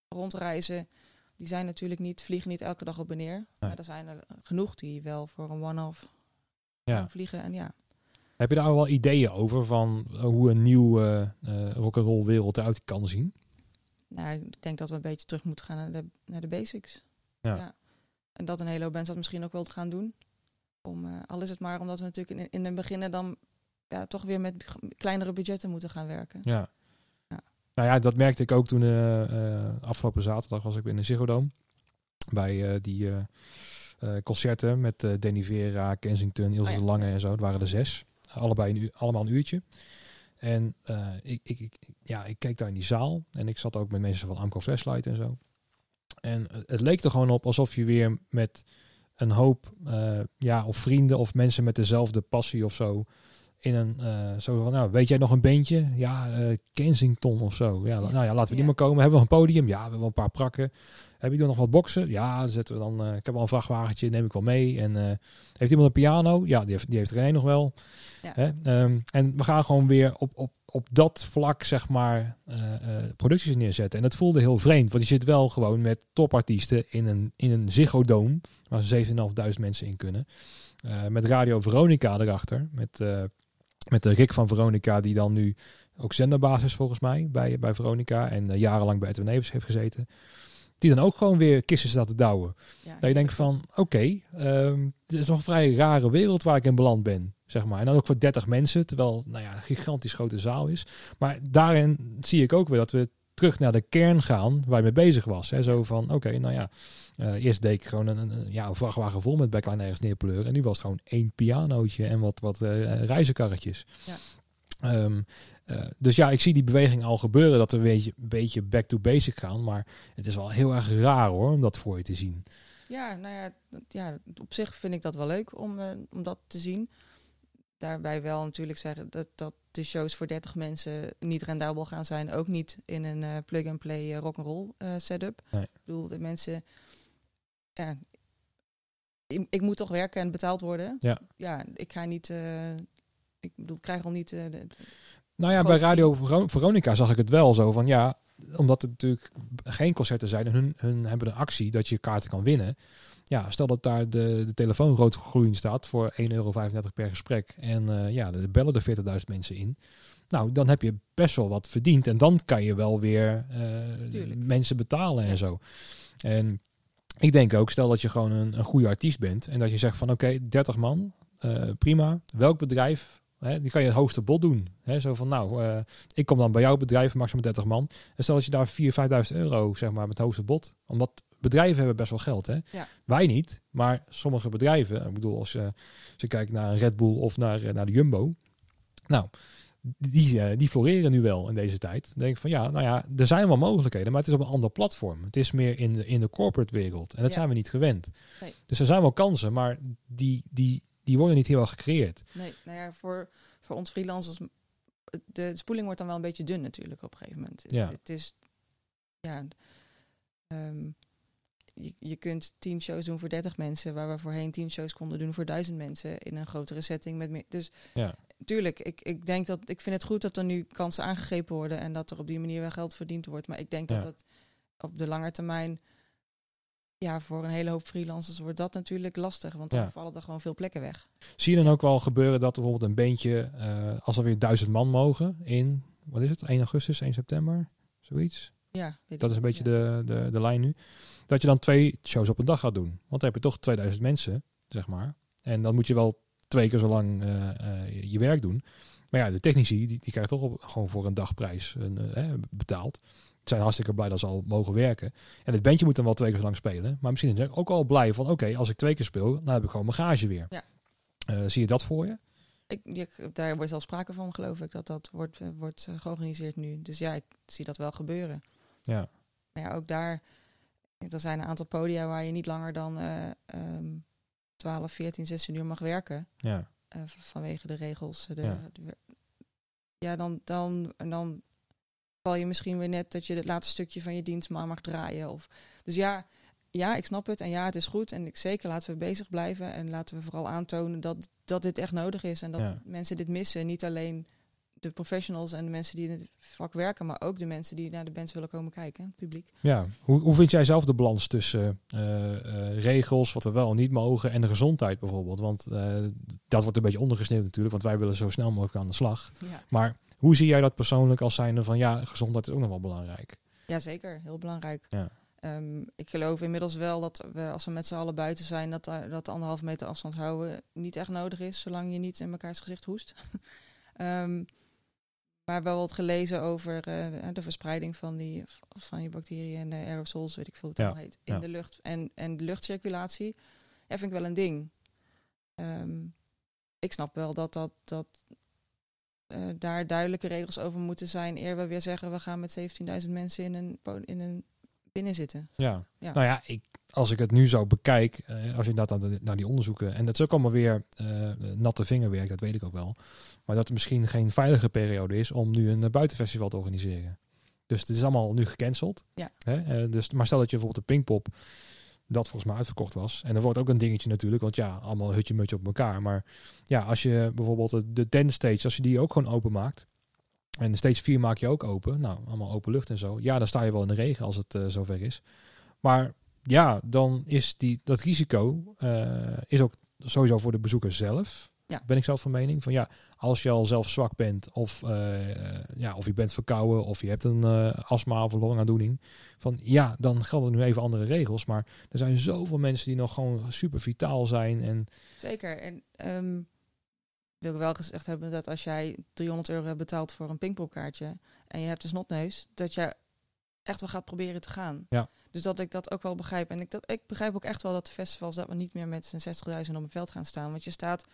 rondreizen, die zijn natuurlijk niet, vliegen niet elke dag op en neer. Maar er zijn er genoeg die wel voor een one-off Ja. gaan vliegen. En ja, Heb je daar al wel ideeën over van eh, hoe een nieuwe uh, rock'n'roll wereld eruit kan zien? nou, ik denk dat we een beetje terug moeten gaan naar de, naar de basics. Ja. En dat een hele hoop bands dat misschien ook wel gaan doen. Om, eh, al is het maar omdat we natuurlijk in, in het begin dan ja, toch weer met kleinere budgetten moeten gaan werken. Ja. Ja. Nou ja, dat merkte ik ook toen eh, eh, afgelopen zaterdag was ik in de Ziggo Dome. Bij die concerten met Danny Vera, Kensington, Ilse Oh ja. de Lange en zo. Het waren er zes. Allebei een uur, allemaal een uurtje. En ik, ik, ik, ja, ik keek daar in die zaal. En ik zat ook met mensen van Amco Flashlight en zo. En het leek er gewoon op alsof je weer met een hoop eh, ja, of vrienden of mensen met dezelfde passie of zo in een eh, zo van nou weet jij nog een bandje? Ja eh, Kensington of zo. Ja, nou ja laten we die Ja. maar komen. Hebben we een podium? Ja we hebben een paar prakken. Heb je er nog wat boksen? Ja dan zetten we dan ik heb al een vrachtwagentje neem ik wel mee. En heeft iemand een piano? Ja die heeft die heeft er één nog wel. Ja. Hè? Ehm, en we gaan gewoon weer op, op op dat vlak, zeg maar, eh, eh, producties neerzetten. En dat voelde heel vreemd, want je zit wel gewoon met topartiesten in een, in een Ziggo Dome, waar 7.500 mensen in kunnen. Eh, met Radio Veronica erachter, met, met de Rick van Veronica, die dan nu ook zenderbasis volgens mij bij, bij Veronica en jarenlang bij Edwin Evers heeft gezeten. Die dan ook gewoon weer kisten staat te douwen. Ja, Dat je denkt van, oké, ehm, dit is nog een vrij rare wereld waar ik in beland ben, zeg maar. En dan ook voor 30 mensen, terwijl, nou ja, een gigantisch grote zaal is. Maar daarin zie ik ook weer dat we terug naar de kern gaan waar je mee bezig was. Hè? Zo van, oké, nou ja, eh, eerst deed ik gewoon een, ja, een vrachtwagen vol met backline ergens neerpleuren. En nu was het gewoon één pianootje en wat, wat eh reizenkarretjes. Ja. Ehm, eh, dus ja, ik zie die beweging al gebeuren, dat we een beetje, een beetje back to basic gaan. Maar het is wel heel erg raar hoor, om dat voor je te zien. Ja, nou ja, ja, op zich vind ik dat wel leuk om, eh, om dat te zien. Daarbij wel natuurlijk zeggen dat, dat de shows voor 30 mensen niet rendabel gaan zijn. Ook niet in een eh, plug-and-play eh, rock'n'roll eh, setup. Nee. Ik bedoel, de mensen... Ja, ik, ik moet toch werken en betaald worden. Ja. Ja, ik ga niet... ik bedoel, ik krijg al niet... de- Nou ja, bij Radio Vero- Veronica zag ik het wel zo van ja, omdat het natuurlijk geen concerten zijn en hun, hun hebben een actie dat je kaarten kan winnen. Ja, stel dat daar de, de telefoon rood groeien staat voor 1,35 euro per gesprek en eh, ja, er bellen er 40.000 mensen in. Nou, dan heb je best wel wat verdiend en dan kan je wel weer eh, mensen betalen Ja. en zo. En ik denk ook, stel dat je gewoon een, een goede artiest bent en dat je zegt van oké, 30 man, eh, prima. Welk bedrijf Hè, die kan je het hoogste bod doen. Hè, zo van, nou, ik kom dan bij jouw bedrijf, maximaal 30 man. En stel dat je daar 4.000, 5.000 euro, zeg maar, met het hoogste bod. Omdat bedrijven hebben best wel geld, hè. Ja. Wij niet, maar sommige bedrijven. Ik bedoel, als je, als je kijkt naar een Red Bull of naar, eh, naar de Jumbo. Nou, die, eh, die floreren nu wel in deze tijd. Dan denk ik van, ja, nou ja, er zijn wel mogelijkheden, maar het is op een ander platform. Het is meer in de, in de corporate wereld. En dat Ja. zijn we niet gewend. Nee. Dus er zijn wel kansen, maar die, die, die worden niet heel erg gecreëerd. Nee, nou ja, voor, voor ons freelancers, de spoeling wordt dan wel een beetje dun natuurlijk op een gegeven moment. Ja. Het, het is, ja, ehm, je, je kunt tien shows doen voor 30 mensen, waar we voorheen tien shows konden doen voor duizend mensen in een grotere setting. Met meer, dus Ja. tuurlijk, ik, ik denk dat, ik vind het goed dat er nu kansen aangegrepen worden en dat er op die manier wel geld verdiend wordt. Maar ik denk dat het op de lange termijn, ja, voor een hele hoop freelancers wordt dat natuurlijk lastig, want dan Ja. vallen er gewoon veel plekken weg. Zie je dan ook wel gebeuren dat bijvoorbeeld een beentje, eh, als er weer duizend man mogen in, wat is het, 1 augustus, 1 september, zoiets? Ja, Dat is een beetje de, de, de lijn nu. Dat je dan twee shows op een dag gaat doen. Want dan heb je toch 2000 mensen, zeg maar. En dan moet je wel twee keer zo lang eh, eh, je werk doen. Maar ja, de technici, die, die krijgen toch op, gewoon voor een dagprijs een, eh, betaald. Ze zijn hartstikke blij dat ze al mogen werken. En het bandje moet dan wel twee keer zo lang spelen. Maar misschien zijn ze ook al blij van, oké, als ik twee keer speel, dan heb ik gewoon mijn gage weer. Ja. Zie je dat voor je? Ik, daar wordt al sprake van, geloof ik, dat dat wordt, wordt georganiseerd nu. Dus ja, ik zie dat wel gebeuren. Ja. Maar ja, ook daar, er zijn een aantal podia waar je niet langer dan eh ehm 12, 14, 16 uur mag werken. Ja. eh, vanwege de regels. De, Ja. de- ja, dan, dan, dan val je misschien weer net dat je het laatste stukje van je dienst maar mag draaien. Of, dus ja, ja, ik snap het. En ja, het is goed. En ik zeker laten we bezig blijven. En laten we vooral aantonen dat, dat dit echt nodig is. En dat Ja. mensen dit missen. Niet alleen de professionals en de mensen die in het vak werken, maar ook de mensen die naar de bands willen komen kijken, het publiek. Ja, hoe, hoe vind jij zelf de balans tussen eh, eh, regels, wat we wel en niet mogen, en de gezondheid bijvoorbeeld? Want eh, dat wordt een beetje ondergesneeuwd natuurlijk, want wij willen zo snel mogelijk aan de slag. Ja. Maar hoe zie jij dat persoonlijk als zijnde van ja, gezondheid is ook nog wel belangrijk? Jazeker, heel belangrijk. Ja. Ehm, ik geloof inmiddels wel dat we, als we met z'n allen buiten zijn, dat, daar- dat de anderhalf meter afstand houden niet echt nodig is, zolang je niet in mekaars gezicht hoest. Ehm, maar wel wat gelezen over eh, de, verspreiding van die, van die bacteriën en de aerosols, weet ik veel hoe het Ja, allemaal heet, in ja. de lucht. En, en de luchtcirculatie, ja, vind ik wel een ding. Ehm, ik snap wel dat, dat, dat eh, daar duidelijke regels over moeten zijn, eer we weer zeggen, we gaan met 17.000 mensen in een, in een binnen zitten. Ja. Ja. Nou ja, ik, als ik het nu zo bekijk, eh, als je inderdaad naar, de- naar die onderzoeken, en dat is ook allemaal weer natte vingerwerk, dat weet ik ook wel. Maar dat het misschien geen veilige periode is om nu een eh, buitenfestival te organiseren. Dus het is allemaal nu gecanceld. Ja. Hè? Eh, dus, maar stel dat je bijvoorbeeld de Pinkpop, dat volgens mij uitverkocht was. En dat wordt ook een dingetje natuurlijk, want ja, allemaal hutje-mutje op elkaar. Maar ja, als je bijvoorbeeld de, de tent stage, als je die ook gewoon open maakt, En stage 4 maak je ook open. Nou, allemaal open lucht en zo. Ja, dan sta je wel in de regen als het uh, zover is. Maar ja, dan is die, dat risico uh, is ook sowieso voor de bezoeker zelf. Ja. Ben ik zelf van mening. Van ja, als je al zelf zwak bent, of, uh, ja, of je bent verkouden, of je hebt een uh, astma of een longaandoening. Van ja, dan gelden nu even andere regels. Maar er zijn zoveel mensen die nog gewoon super vitaal zijn. En Zeker. En um, wil ik wel gezegd hebben dat als jij 300 euro hebt betaald voor een pingpongkaartje en je hebt een snotneus, dat je echt wel gaat proberen te gaan. Ja. Dus dat ik dat ook wel begrijp. En ik, dat, ik begrijp ook echt wel dat de festivals dat we niet meer met z'n 60.000 op een veld gaan staan. Want je staat,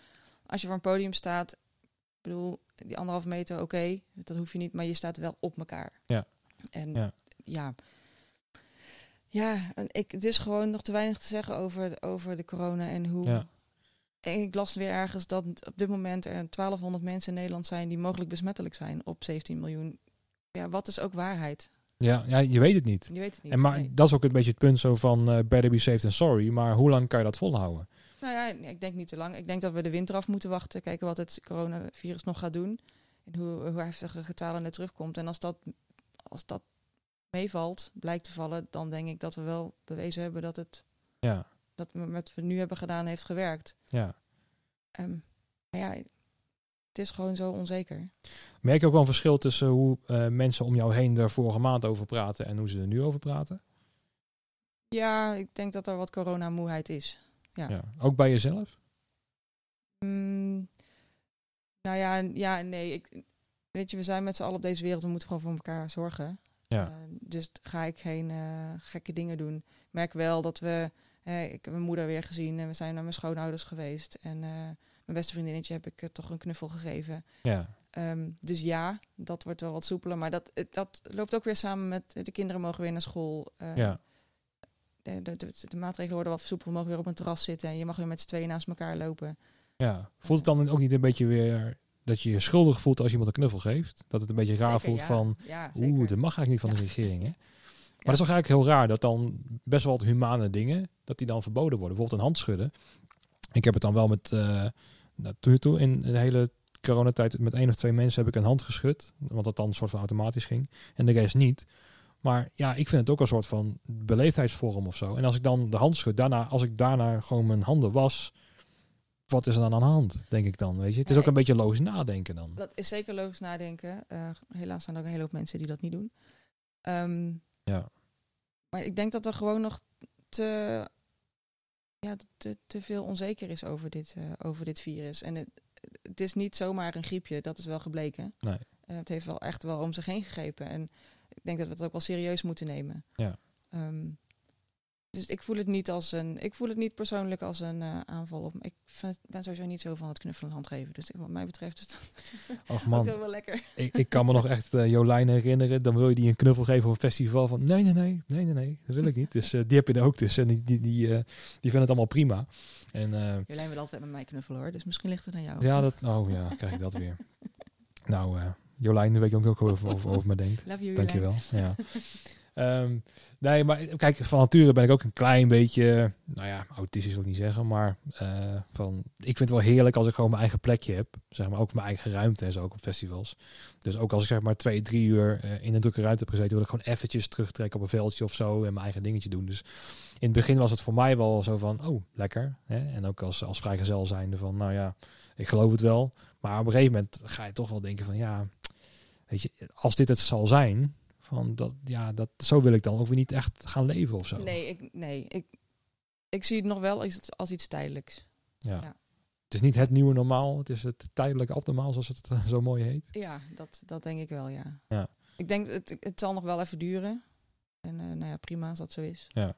als je voor een podium staat, ik bedoel, die anderhalve meter, oké, okay, dat hoef je niet, maar je staat wel op elkaar. Ja. En Ja. ja. Ja, en ik, het is gewoon nog te weinig te zeggen over, over de corona en hoe. Ja. En ik las weer ergens dat op dit moment er 1200 mensen in Nederland zijn die mogelijk besmettelijk zijn op 17 miljoen. Ja, wat is ook waarheid? Ja, ja, je weet het niet. Je weet het niet. En maar nee. dat is ook een beetje het punt zo van uh, better be safe than sorry. Maar hoe lang kan je dat volhouden? Nou ja, ik denk niet te lang. Ik denk dat we de winter af moeten wachten. Kijken wat het coronavirus nog gaat doen. En hoe, hoe heftige getalen er terugkomt. En als dat, als dat meevalt, blijkt te vallen, dan denk ik dat we wel bewezen hebben dat het Ja, dat wat we nu hebben gedaan heeft gewerkt. ja. Ehm, maar ja, het is gewoon zo onzeker. Merk je ook wel een verschil tussen hoe uh, mensen om jou heen er vorige maand over praten en hoe ze er nu over praten? Ja, ik denk dat er wat coronamoeheid is. Ja. ja. Ook bij jezelf? Mm, nou ja, ja, nee. Ik, weet je, we zijn met z'n allen op deze wereld. We moeten gewoon voor elkaar zorgen. Ja. Uh, dus ga ik geen uh, gekke dingen doen. Ik merk wel dat we... Ik heb mijn moeder weer gezien en we zijn naar mijn schoonouders geweest. En uh, mijn beste vriendinnetje heb ik toch een knuffel gegeven. Ja. Um, dus ja, dat wordt wel wat soepeler. Maar dat, dat loopt ook weer samen met de kinderen mogen weer naar school. Ja. De, de, de, maatregelen worden wel versoepeld. We mogen weer op een terras zitten. En je mag weer met z'n tweeën naast elkaar lopen. Ja. Voelt het dan ook niet een beetje weer dat je je schuldig voelt als je iemand een knuffel geeft? Dat het een beetje raar zeker, voelt ja. van... Ja, Oeh, dat mag eigenlijk niet van de regering, hè? Maar dat is toch eigenlijk heel raar dat dan best wel wat humane dingen, dat die dan verboden worden. Bijvoorbeeld een hand schudden. Ik heb het dan wel met, uh, toen in de hele coronatijd met één of twee mensen heb ik een hand geschud. Want dat dan een soort van automatisch ging. En de rest niet. Maar ja, ik vind het ook een soort van beleefdheidsvorm of zo. En als ik dan de hand schud, daarna, als ik daarna gewoon mijn handen was, wat is er dan aan de hand, denk ik dan, weet je? Het is ook een beetje logisch nadenken dan. Dat is zeker logisch nadenken. Uh, helaas zijn er ook een hele hoop mensen die dat niet doen. Um, ja. Maar ik denk dat er gewoon nog te, ja, te, te veel onzeker is over dit, uh, over dit virus. En het, het is niet zomaar een griepje, dat is wel gebleken. Nee. Uh, het heeft wel echt wel om zich heen gegrepen. En ik denk dat we het ook wel serieus moeten nemen. Ja. Um, dus ik voel het niet als een. Ik voel het niet persoonlijk als een uh, aanval op. Ik vind, ben sowieso niet zo van het knuffelen en handgeven. Dus wat mij betreft is dat Och man, ook wel lekker. Ik, ik, kan me nog echt uh, Jolijn herinneren. Dan wil je die een knuffel geven op een festival. Van nee, nee, nee, nee, nee, nee. Dat wil ik niet. Dus uh, die heb je er ook tussen. En die, die, die, uh, die vinden het allemaal prima. En, Jolijn wil altijd met mij knuffelen hoor. Dus misschien ligt het aan jou. Ja, dat, oh ja, krijg ik dat weer. nou, Jolijn, weet je ook, ook over, over, over me denkt. Love you, Dankjewel. Ja. Um, nee, maar kijk, van nature ben ik ook een klein beetje, nou ja, autistisch wil ik niet zeggen, maar uh, van, ik vind het wel heerlijk als ik gewoon mijn eigen plekje heb, zeg maar, ook mijn eigen ruimte en zo ook op festivals. Dus ook als ik zeg maar twee, drie uur uh, in een drukke ruimte heb gezeten, wil ik gewoon eventjes terugtrekken op een veldje of zo en mijn eigen dingetje doen. Dus in het begin was het voor mij wel zo van, oh, lekker. Hè? En ook als, als vrijgezel zijnde van, nou ja, ik geloof het wel. Maar op een gegeven moment ga je toch wel denken van, ja, weet je, als dit het zal zijn, van dat, ja, dat, zo wil ik dan ook weer niet echt gaan leven of zo. Nee, ik, nee ik, ik zie het nog wel als, als iets tijdelijks. Ja. Ja. Het is niet het nieuwe normaal, het is het tijdelijke abnormaal, zoals het uh, zo mooi heet. Ja, dat, dat denk ik wel, ja. ja. Ik denk, het, het zal nog wel even duren. En uh, nou ja, prima als dat zo is. Ja.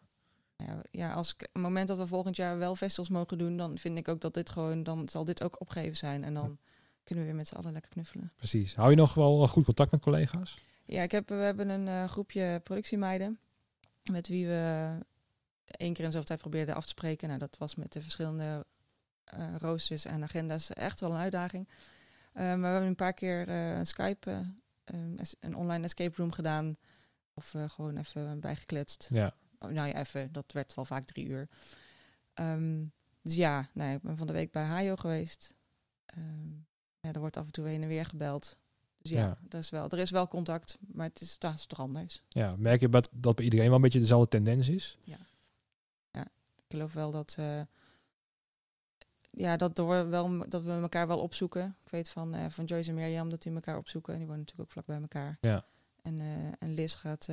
Ja, ja, als ik, het moment dat we volgend jaar wel festivals mogen doen, dan vind ik ook dat dit gewoon, dan zal dit ook opgeven zijn. En dan ja. Kunnen we weer met z'n allen lekker knuffelen. Precies. Hou je nog wel goed contact met collega's? Ja, ik heb, we hebben een uh, groepje productiemeiden met wie we één keer in zoveel tijd probeerden af te spreken. Nou, dat was met de verschillende uh, roosters en agenda's echt wel een uitdaging. Uh, maar we hebben een paar keer een Skype, een online escape room gedaan. Of gewoon even bijgekletst. Ja. Oh, nou ja, even. Dat werd wel vaak drie uur. Um, dus ja, nou, ik ben van de week bij Hayo geweest. Um, ja, er wordt af en toe heen en weer gebeld. Dus ja, Ja. Er, is wel, er is wel contact, maar het is, dat is toch anders. Ja, merk je dat, dat bij iedereen wel een beetje dezelfde tendens is? Ik geloof wel dat, eh, ja, dat, er wel, dat we elkaar wel opzoeken. Ik weet van, eh, van Joyce en Mirjam dat die elkaar opzoeken. En die wonen natuurlijk ook vlak bij elkaar. Ja. En, eh, en Liz gaat,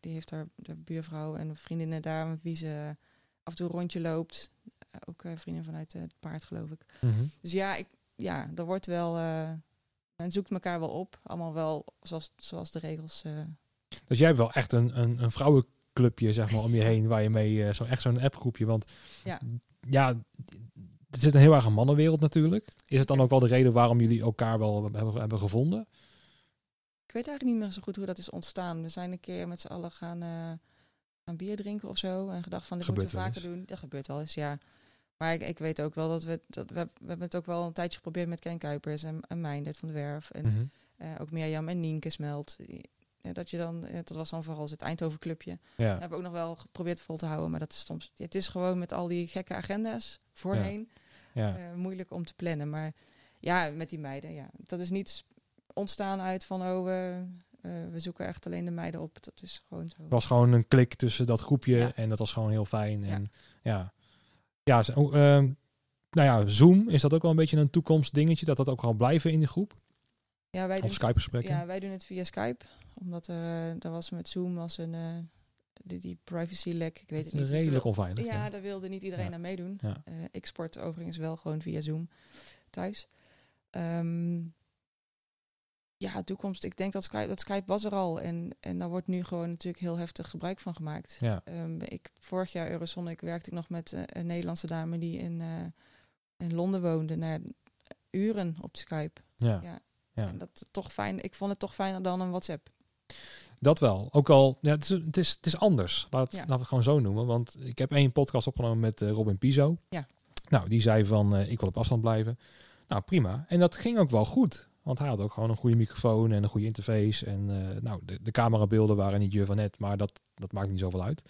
die heeft haar de buurvrouw en vriendinnen daar met wie ze af en toe een rondje loopt. Ook vrienden vanuit het paard, geloof ik. Dus ja, ik, ja er wordt wel, eh, men zoekt elkaar wel op. Allemaal wel zoals, zoals de regels. eh, Dus jij hebt wel echt een, een, een vrouwenclubje zeg maar, om je heen waar je mee, eh, zo, echt zo'n appgroepje. Want Ja. ja, het zit een heel erg een mannenwereld natuurlijk. Is het dan ook wel de reden waarom jullie elkaar wel hebben, hebben gevonden? Ik weet eigenlijk niet meer zo goed hoe dat is ontstaan. We zijn een keer met z'n allen gaan, gaan bier drinken of zo. En gedacht van, dit Gebeurt moeten we vaker doen. Dat gebeurt wel eens, ja. Maar ik, ik weet ook wel dat we... Dat we, we hebben het ook wel een tijdje geprobeerd met Ken Kuipers en, en Meindert van de Werf. En Mhm. eh, ook Mirjam en Nienke Smelt. Ja, dat je dan... eh, Dat was dan vooral het Eindhoven clubje. Ja. We hebben ook nog wel geprobeerd vol te houden. Maar dat is soms... Het is gewoon met al die gekke agenda's voorheen ja. eh, moeilijk om te plannen. Maar ja, met die meiden, ja. Dat is niet ontstaan uit van, oh, we, we zoeken echt alleen de meiden op. Dat is gewoon zo. Het was gewoon een klik tussen dat groepje Ja. en dat was gewoon heel fijn. Ja. En ja, ja, ehm, nou ja, Zoom, is dat ook wel een beetje een toekomstdingetje? Dat dat ook gaat blijven in de groep? Ja, wij Of Skype-gesprekken? ja, wij doen het via Skype. Omdat er, eh, er was met Zoom was een, eh, die, die privacy lek. Ik weet het niet. Dus redelijk onveilig. ja, Ja. daar wilde niet iedereen Ja. aan meedoen. Ja. Eh, ik sport overigens wel gewoon via Zoom thuis. Ehm, ja, toekomst. Ik denk dat Skype, dat Skype was er al. En, en daar wordt nu gewoon natuurlijk heel heftig gebruik van gemaakt. Ja. Ehm, ik, vorig jaar Eurosonic werkte ik nog met eh, een Nederlandse dame die in, eh, in Londen woonde. Naar uren op Skype. Ja. Ja. Ja. En dat toch fijn. Ik vond het toch fijner dan een WhatsApp. Dat wel. Ook al, ja, het, is, het, is, het is anders. Laat, Ja. Laten we het gewoon zo noemen. Want ik heb één podcast opgenomen met eh, Robin Piso. Ja. Nou, die zei van, ik wil op afstand blijven. Nou, prima. En dat ging ook wel goed. Want hij had ook gewoon een goede microfoon en een goede interface. En eh, nou, de, de camerabeelden waren niet je van net, maar dat, dat maakt niet zoveel uit.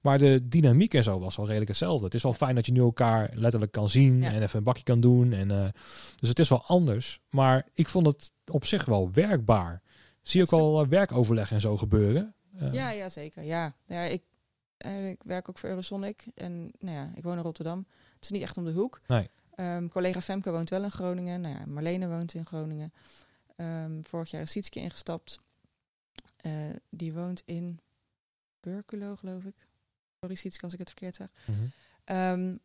Maar de dynamiek en zo was wel redelijk hetzelfde. Het is wel fijn dat je nu elkaar letterlijk kan zien Ja. en even een bakje kan doen. En, eh, dus het is wel anders. Maar ik vond het op zich wel werkbaar. Zie ook al eh, werkoverleg en zo gebeuren? Ja, ja, zeker. Ja, ja ik, ik werk ook voor Eurosonic. En nou ja, ik woon in Rotterdam. Het is niet echt om de hoek. Nee. Ehm, collega Femke woont wel in Groningen. Nou ja, Marlene woont in Groningen. Ehm, vorig jaar is Sietske ingestapt. Eh, die woont in Burkulo, geloof ik. Sorry Sietske als ik het verkeerd zeg. Mhm. Ehm,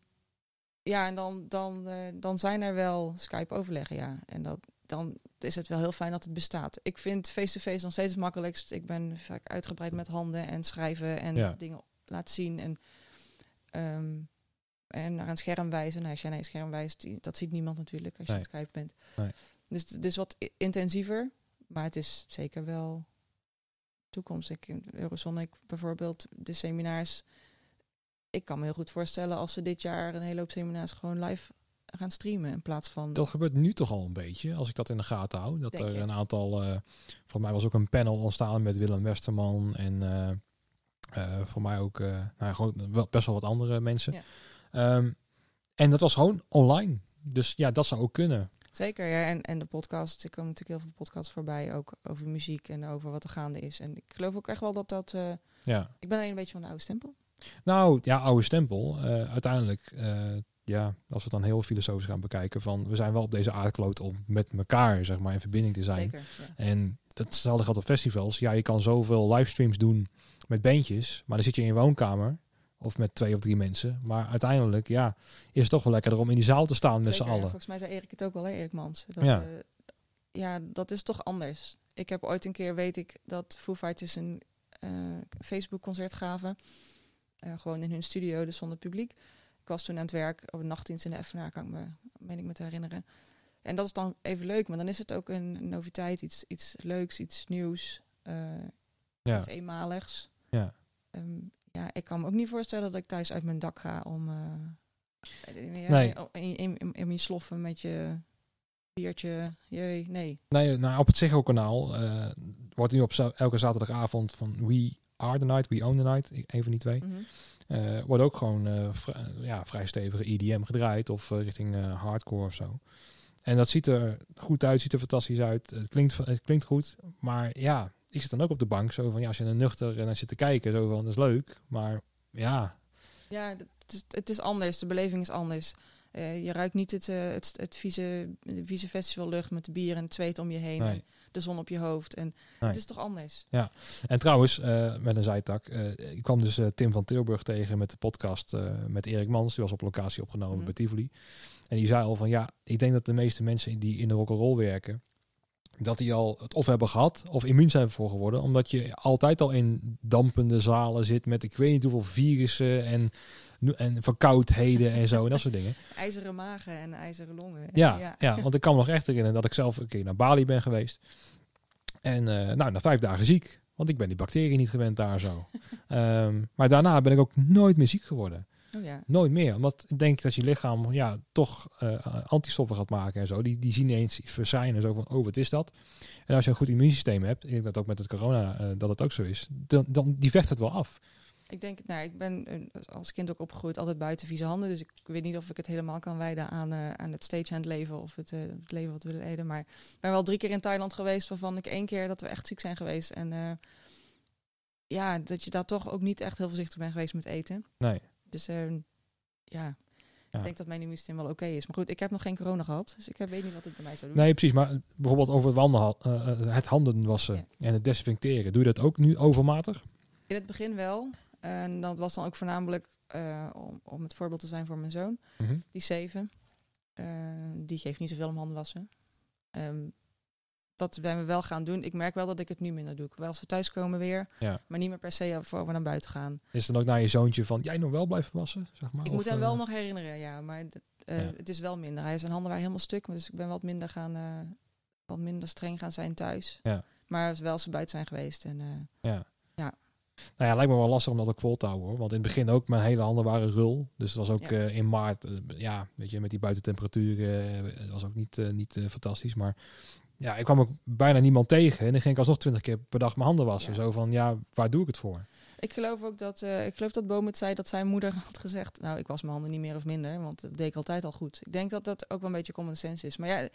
ja, en dan, dan, eh, dan zijn er wel Skype-overleggen, ja. En dat, dan is het wel heel fijn dat het bestaat. Ik vind face-to-face nog steeds het makkelijkst. Ik ben vaak uitgebreid met handen en schrijven en Ja. dingen laten zien. En, en naar een scherm wijzen. Nou, als jij naar een scherm wijst, dat ziet niemand natuurlijk als je Nee. aan Skype bent. Nee. Dus, dus wat intensiever, maar het is zeker wel toekomst. Ik, in Eurosonic bijvoorbeeld, de seminars. Ik kan me heel goed voorstellen als ze dit jaar een hele hoop seminars gewoon live gaan streamen in plaats van. Dat gebeurt nu toch al een beetje, als ik dat in de gaten hou. Dat Denk er je een aantal, eh voor mij was ook een panel ontstaan met Willem Westerman en eh, eh, voor mij ook nou, gewoon wel best wel wat andere mensen. Ja. Ehm, en dat was gewoon online. Dus ja, dat zou ook kunnen. Zeker, ja. En, en de podcast. Er komen natuurlijk heel veel podcasts voorbij, ook over muziek en over wat er gaande is. En ik geloof ook echt wel dat dat. eh, Ja. ik ben een beetje van de oude stempel. Nou, ja, oude stempel. Eh, uiteindelijk, eh, ja, als we het dan heel filosofisch gaan bekijken, van we zijn wel op deze aardkloot om met elkaar, zeg maar, in verbinding te zijn. Zeker. Ja. En hetzelfde geldt op festivals. Ja, je kan zoveel livestreams doen met bandjes, maar dan zit je in je woonkamer of met twee of drie mensen. Maar uiteindelijk, ja, is het toch wel lekker om in die zaal te staan met z'n ja. allen. Volgens mij zei Erik het ook wel, hè, Erik Mans. Dat, Ja. ja. ja, dat is toch anders. Ik heb ooit een keer, weet ik, dat Foo Fighters een eh, Facebook-concert gaven. Eh, gewoon in hun studio, dus zonder publiek. Ik was toen aan het werk op een nachtdienst in de FNA, kan ik me, meen ik me te herinneren. En dat is dan even leuk, maar dan is het ook een noviteit, iets, iets leuks, iets nieuws, eh, Ja, iets eenmaligs. ja. Ehm, ja, ik kan me ook niet voorstellen dat ik thuis uit mijn dak ga om eh, ja, Nee. in, in, in, in je sloffen met je biertje. Jee, nee. Nee, nou, op het Ziggo-kanaal eh, wordt nu op za- elke zaterdagavond van We Are The Night, We Own The Night, een van die twee, Mhm. eh, wordt ook gewoon eh, vri- ja, vrij stevige EDM gedraaid of eh, richting eh, hardcore of zo. En dat ziet er goed uit, ziet er fantastisch uit. Het klinkt, het klinkt goed. Maar ja, ik zit dan ook op de bank zo van, ja, als je een nuchter en dan zit te kijken, zo van, dat is leuk. Maar ja, Ja, het is, het is anders. De beleving is anders. Eh, je ruikt niet het, eh, het, het vieze, vieze festivallucht met de bier en het zweet om je heen. nee. En de zon op je hoofd. En Nee. het is toch anders? En trouwens, eh, met een zijtak, ik kwam dus Tim van Tilburg tegen met de podcast met Erik Mans. Die was op locatie opgenomen Mhm. bij Tivoli. En die zei al van, ja, ik denk dat de meeste mensen die in de rock'n'roll werken, dat die al het of hebben gehad of immuun zijn voor geworden. Omdat je altijd al in dampende zalen zit met ik weet niet hoeveel virussen en, en verkoudheden en zo en dat soort dingen. IJzeren magen en ijzeren longen. Ja, ja. want ik kan me nog echt herinneren dat ik zelf een keer naar Bali ben geweest. En eh, nou, na vijf dagen ziek. Want ik ben die bacteriën niet gewend daar zo. Ehm, maar daarna ben ik ook nooit meer ziek geworden. Oh ja. Nooit meer. Omdat ik denk dat je lichaam ja, toch eh, antistoffen gaat maken en zo. Die, die zien eens iets verschijnen. Zo van, oh, wat is dat? En als je een goed immuunsysteem hebt, ik denk dat ook met het corona eh, dat het ook zo is, dan, dan die vecht het wel af. Ik denk, nou, ik ben eh, als kind ook opgegroeid altijd buiten vieze handen. Dus ik weet niet of ik het helemaal kan wijden aan, eh, aan het stagehand leven of het, het leven wat we willen leiden. Maar ik ben wel drie keer in Thailand geweest, waarvan ik één keer dat we echt ziek zijn geweest. En ja, dat je daar toch ook niet echt heel voorzichtig bent geweest met eten. Nee. Dus eh, ja. Ja. ik denk dat mijn immuunsysteem wel oké is. Maar goed, ik heb nog geen corona gehad, dus ik heb- weet niet wat het bij mij zou doen. Nee, precies. Maar bijvoorbeeld over het, wanden, eh, eh, het handen wassen Ja. en het desinfecteren. Doe je dat ook nu overmatig? In het begin wel. En dat was dan ook voornamelijk eh, om, om het voorbeeld te zijn voor mijn zoon. Mhm. Die zeven. Eh, die geeft niet zoveel om handen wassen. Ehm, dat zijn we wel gaan doen. Ik merk wel dat ik het nu minder doe. Wel als we thuiskomen weer. Ja. Maar niet meer per se voor we naar buiten gaan. Is dan ook naar je zoontje van, jij nog wel blijven wassen? Zeg maar, ik moet hem eh, wel nog herinneren, ja. Maar eh, Ja. het is wel minder. Hij zijn handen waren helemaal stuk. Dus ik ben wat minder gaan... eh, wat minder streng gaan zijn thuis. Ja. Maar wel als ze buiten zijn geweest. En, eh, Ja. Ja. Nou ja, lijkt me wel lastig om dat ook vol te houden hoor. Want in het begin ook, mijn hele handen waren rul. Dus het was ook Ja. eh, in maart, eh, ja, weet je, met die buitentemperaturen, eh, was ook niet, eh, niet eh, fantastisch. Maar ja, ik kwam ook bijna niemand tegen. En dan ging ik alsnog twintig keer per dag mijn handen wassen. Ja. Zo van, ja, waar doe ik het voor? Ik geloof ook dat, eh, ik geloof dat Boom het zei dat zijn moeder had gezegd, nou ik was mijn handen niet meer of minder, want dat deed ik altijd al goed. Ik denk dat dat ook wel een beetje common sense is. Maar ja,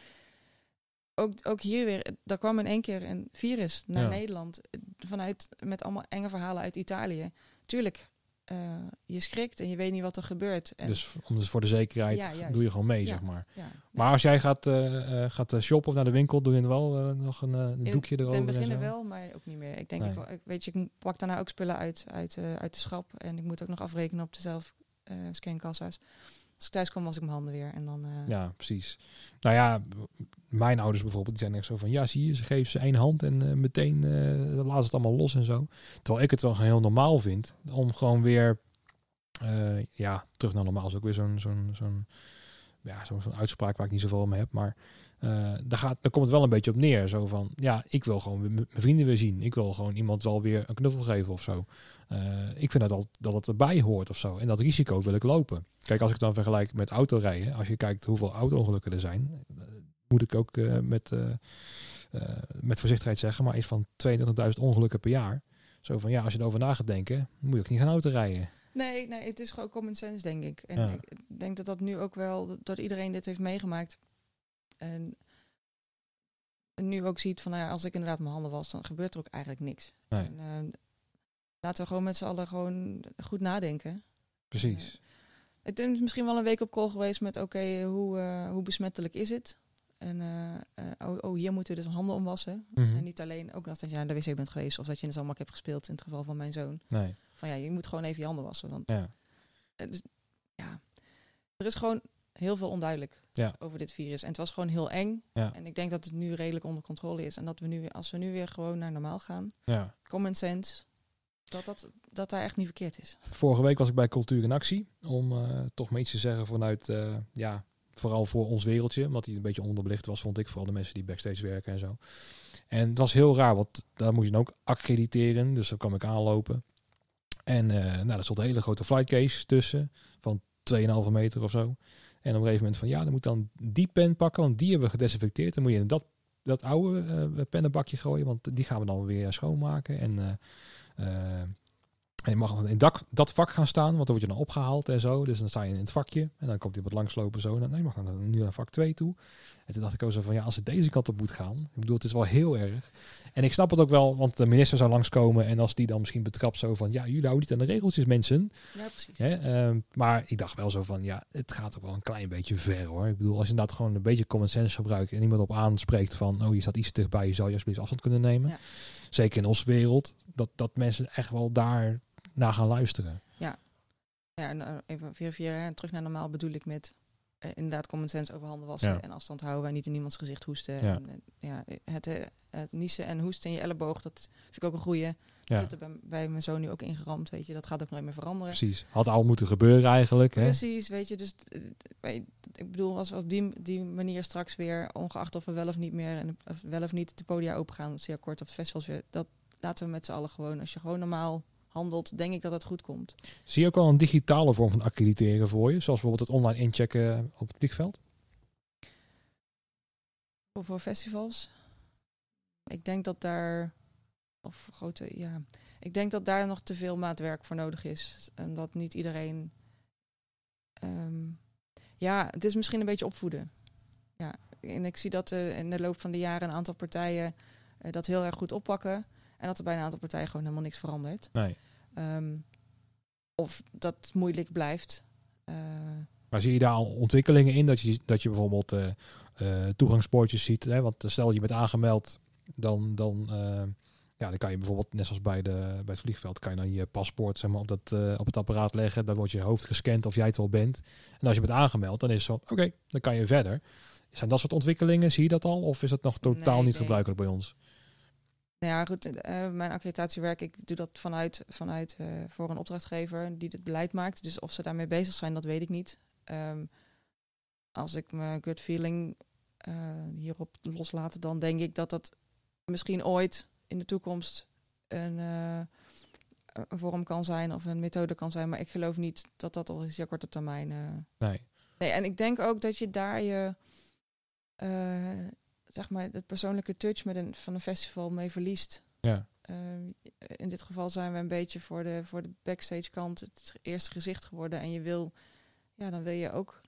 ook, ook hier weer, er kwam in één keer een virus naar Ja. Nederland eh, vanuit, met allemaal enge verhalen uit Italië. Tuurlijk, eh, je schrikt en je weet niet wat er gebeurt. En, Dus, om dus voor de zekerheid Ja, doe je gewoon mee, Ja. zeg maar. ja, Maar als jij gaat, eh, eh, gaat shoppen of naar de winkel, doe je dan wel nog een, een In- doekje erover? En beginnen zo? wel, maar ook niet meer. Ik denk, Nee. ik, weet je, ik pak daarna ook spullen uit, uit, uit de schap. En ik moet ook nog afrekenen op de zelf eh scankassa's. Als ik thuis kom, was ik mijn handen weer. En dan, eh, Ja, precies. Nou ja, mijn ouders bijvoorbeeld, die zijn echt zo van, ja, zie je, ze geven ze één hand en eh, meteen eh ze het allemaal los en zo. Terwijl ik het wel heel normaal vind om gewoon weer, ja, terug naar normaal is ook weer zo'n, zo'n, zo'n, ja, zo'n uitspraak waar ik niet zoveel mee heb, maar eh daar, gaat, daar komt het wel een beetje op neer. Zo van, ja, ik wil gewoon mijn vrienden weer zien. Ik wil gewoon iemand wel weer een knuffel geven of zo. Eh, ik vind dat, al, dat het erbij hoort of zo. En dat risico wil ik lopen. Kijk, als ik dan vergelijk met autorijden, als je kijkt hoeveel auto-ongelukken er zijn, eh, moet ik ook met, met voorzichtigheid zeggen, maar iets van 22.000 ongelukken per jaar. Zo van ja, als je erover na gaat denken, moet je ook niet gaan autorijden. Nee, nee, het is gewoon common sense, denk ik. En Ja. ik denk dat dat nu ook wel, dat iedereen dit heeft meegemaakt. En, nu ook ziet van, nou ja, als ik inderdaad mijn handen was, dan gebeurt er ook eigenlijk niks. Nee. En, eh, laten we gewoon met z'n allen gewoon goed nadenken. Precies. Het is misschien wel een week op call geweest met, oké, hoe, eh, hoe besmettelijk is het? En eh, eh, oh, oh, hier moeten we dus handen omwassen. Mhm. En niet alleen ook dat je naar de wc bent geweest of dat je in de zandbak hebt gespeeld, in het geval van mijn zoon. Nee. Van ja, je moet gewoon even je handen wassen. Want Ja. ja, er is gewoon heel veel onduidelijk Ja. over dit virus. En het was gewoon heel eng. Ja. En ik denk dat het nu redelijk onder controle is. En dat we nu, weer- als we nu weer gewoon naar normaal gaan, ja. common sense, dat, dat, dat daar echt niet verkeerd is. Vorige week was ik bij Cultuur in Actie. Om eh, toch maar iets te zeggen vanuit, eh, ja, vooral voor ons wereldje. Omdat die een beetje onderbelicht was, vond ik. Vooral de mensen die backstage werken en zo. En het was heel raar, want daar moest je dan ook accrediteren. Dus daar kwam ik aanlopen. En eh nou, er stond een hele grote flightcase tussen. Van 2,5 meter of zo. En op een gegeven moment van, ja, dan moet dan die pen pakken. Want die hebben we gedesinfecteerd. Dan moet je in dat, dat oude eh, pennenbakje gooien. Want die gaan we dan weer schoonmaken. En... eh, eh, En je mag dan in dak, dat vak gaan staan, want dan word je dan opgehaald en zo. Dus dan sta je in het vakje en dan komt iemand langslopen zo. En dan, nee, je mag dan nu naar vak 2 toe. En toen dacht ik ook zo van, ja, als het deze kant op moet gaan. Ik bedoel, het is wel heel erg. En ik snap het ook wel, want de minister zou langskomen. En als die dan misschien betrapt zo van, ja, jullie houden niet aan de regeltjes, mensen. Ja, precies. Hè? ehm, maar ik dacht wel zo van, ja, het gaat ook wel een klein beetje ver hoor. Ik bedoel, als je inderdaad gewoon een beetje common sense gebruikt en iemand op aanspreekt van, oh, je staat iets te dichtbij, je zou je alsjeblieft afstand kunnen nemen. Ja. Zeker in onze wereld, dat, dat mensen echt wel daar naar gaan luisteren. Ja, en eh, even verifiëren. En terug naar normaal bedoel ik met eh, inderdaad common sense over handen wassen Ja. en afstand houden en niet in iemands gezicht hoesten. Ja. En, ja, het, het niezen en hoesten in je elleboog, dat vind ik ook een goeie. Ja, Dat zit er bij, bij mijn zoon nu ook ingeramd, weet je. Dat gaat ook nooit meer veranderen. precies. Had al moeten gebeuren eigenlijk. Hè? Precies, weet je. Dus ik bedoel, als we op die, die manier straks weer, ongeacht of we wel of niet meer en of wel of niet de podia open gaan, zeer kort op de festivals weer, dat laten we met z'n allen gewoon. Als je gewoon normaal handelt, denk ik dat het goed komt. Zie je ook al een digitale vorm van accrediteren voor je? Zoals bijvoorbeeld het online inchecken op het vliegveld? Voor, voor festivals. Ik denk dat daar, of grote, ja, ik denk dat daar nog te veel maatwerk voor nodig is. En dat niet iedereen, ehm, ja, het is misschien een beetje opvoeden. Ja, en ik zie dat eh, in de loop van de jaren een aantal partijen eh, dat heel erg goed oppakken. En dat er bij een aantal partijen gewoon helemaal niks verandert. Nee. Ehm, of dat het moeilijk blijft. Eh, Maar zie je daar al ontwikkelingen in? Dat je, dat je bijvoorbeeld eh, toegangspoortjes ziet. Hè? Want stel je bent aangemeld, dan, dan, ja, dan kan je bijvoorbeeld, net zoals bij, de, bij het vliegveld, kan je dan je paspoort zeg maar, op, dat, op het apparaat leggen. Dan wordt je hoofd gescand of jij het wel bent. En als je bent aangemeld, dan is het zo, oké, dan kan je verder. Zijn dat soort ontwikkelingen, zie je dat al? Of is dat nog totaal Nee, niet nee. gebruikelijk bij ons? Nou ja, goed. eh, mijn accreditatiewerk, ik doe dat vanuit, vanuit eh, voor een opdrachtgever die het beleid maakt. Dus of ze daarmee bezig zijn, dat weet ik niet. Ehm, als ik mijn gut feeling eh, hierop loslaat, dan denk ik dat dat misschien ooit in de toekomst een, eh, een vorm kan zijn of een methode kan zijn. Maar ik geloof niet dat dat al in zeer korte termijn. eh, Nee. Nee, en ik denk ook dat je daar je, eh, zeg maar, het persoonlijke touch met een, van een festival mee verliest. Ja. Eh, in dit geval zijn we een beetje voor de, voor de backstage kant het eerste gezicht geworden. En je wil, ja, dan wil je ook.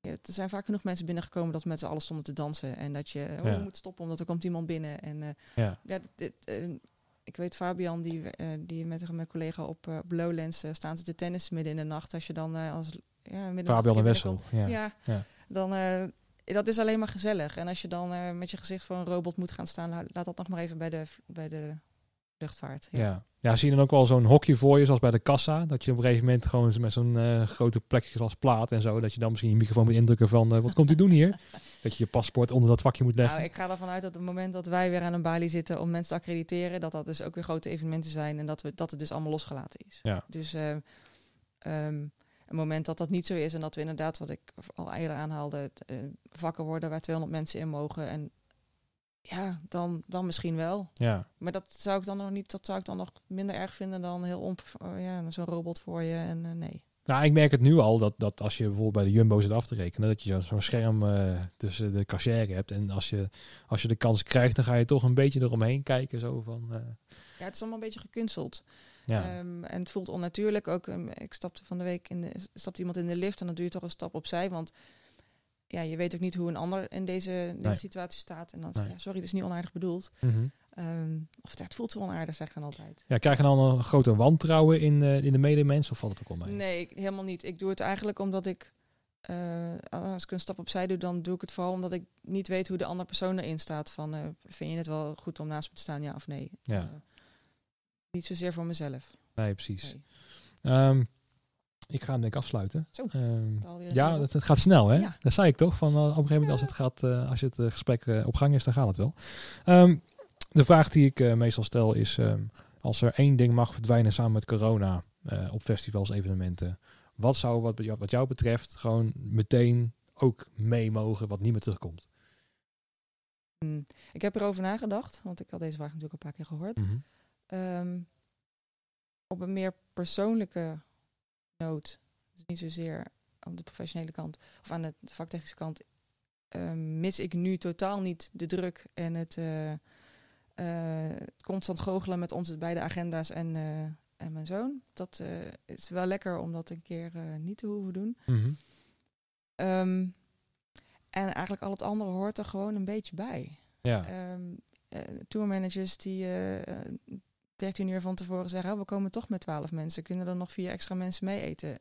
Ja, er zijn vaak genoeg mensen binnengekomen dat we met z'n allen stonden te dansen. En dat je oh, Ja. moet stoppen omdat er komt iemand binnen. En eh, Ja. ja, dit, dit, eh, ik weet Fabian, die, eh, die met mijn collega op eh, op Lowlands staan ze te tennis midden in de nacht. Als je dan als ja, midden in de nacht Fabian hier Wessel. Ja. Ja, Ja. dan dat is alleen maar gezellig. En als je dan eh, met je gezicht voor een robot moet gaan staan, la- laat dat nog maar even bij de, bij de luchtvaart. Ja. Ja. ja. zie je dan ook wel zo'n hokje voor je, zoals bij de kassa? Dat je op een gegeven moment gewoon met zo'n eh, grote plekje zoals plaat en zo, dat je dan misschien je microfoon moet indrukken van, eh, wat komt u doen hier? dat je je paspoort onder dat vakje moet leggen. Nou, ik ga ervan uit dat op het moment dat wij weer aan een balie zitten om mensen te accrediteren, dat dat dus ook weer grote evenementen zijn en dat, we, dat het dus allemaal losgelaten is. Ja. Dus ehm, het moment dat dat niet zo is en dat we inderdaad, wat ik al eerder aanhaalde, eh, vakken worden waar 200 mensen in mogen en ja, dan, dan misschien wel. Ja. Maar dat zou ik dan nog niet, dat zou ik dan nog minder erg vinden dan heel omp, oh ja, zo'n robot voor je en eh, nee. Nou, ik merk het nu al dat, dat als je bijvoorbeeld bij de Jumbo zit af te rekenen, dat je zo- zo'n scherm eh, tussen de cashier hebt. En als je, als je de kans krijgt, dan ga je toch een beetje eromheen kijken. Zo van, Ja, het is allemaal een beetje gekunsteld. Ja. Ehm, en het voelt onnatuurlijk. Ook, ehm, ik stapte van de week in de, stapte iemand in de lift en dan doe je toch een stap opzij. Want ja, je weet ook niet hoe een ander in deze, in deze Nee. situatie staat. En dan Nee. ja, sorry, het is niet onaardig bedoeld. Mhm. Ehm, of het echt voelt zo onaardig, zeg ik dan altijd. ja, krijg je dan een grote wantrouwen in, eh, in de medemens of valt het ook wel mee? Nee, ik- helemaal niet. Ik doe het eigenlijk omdat ik, eh, als ik een stap opzij doe, dan doe ik het vooral omdat ik niet weet hoe de andere persoon erin staat. Van, eh, vind je het wel goed om naast me te staan, ja of nee? Ja. Niet zozeer voor mezelf. Nee, precies. Nee. Ehm, ik ga hem denk ik afsluiten. Zo, Ehm, ja, het, het gaat snel, hè? Ja. Dat zei ik toch? Van, eh, op een gegeven moment als het, gaat, eh, als het eh, gesprek op gang is, dan gaat het wel. Ehm, de vraag die ik meestal stel is... als er één ding mag verdwijnen samen met corona op festivals, evenementen... wat zou wat, jou- wat jou betreft gewoon meteen ook mee mogen wat niet meer terugkomt? Mm, Ik heb erover nagedacht, want ik had deze vraag natuurlijk al een paar keer gehoord. Mhm. Ehm, op een meer persoonlijke noot, dus niet zozeer aan de professionele kant of aan de vaktechnische kant, ehm, mis ik nu totaal niet de druk en het eh, eh, constant goochelen met onze beide agenda's en, eh, en mijn zoon. Dat is wel lekker om dat een keer niet te hoeven doen. Mhm. Ehm, en eigenlijk al het andere hoort er gewoon een beetje bij. Ja. Eh, tourmanagers die 13 uur van tevoren zeggen, oh, we komen toch met 12 mensen, kunnen er nog vier extra mensen mee eten?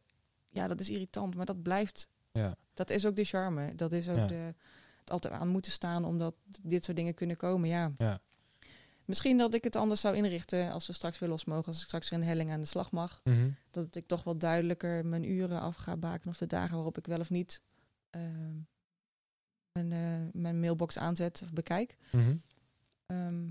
Ja, dat is irritant, maar dat blijft. Ja. Dat is ook de charme. Dat is ook Ja. de, het altijd aan moeten staan omdat dit soort dingen kunnen komen. Ja. Ja. Misschien dat ik het anders zou inrichten als we straks weer los mogen, als ik straks weer een helling aan de slag mag. Mhm. Dat ik toch wat duidelijker mijn uren af ga baken of de dagen waarop ik wel of niet ehm, mijn, eh, mijn mailbox aanzet of bekijk. Ehm,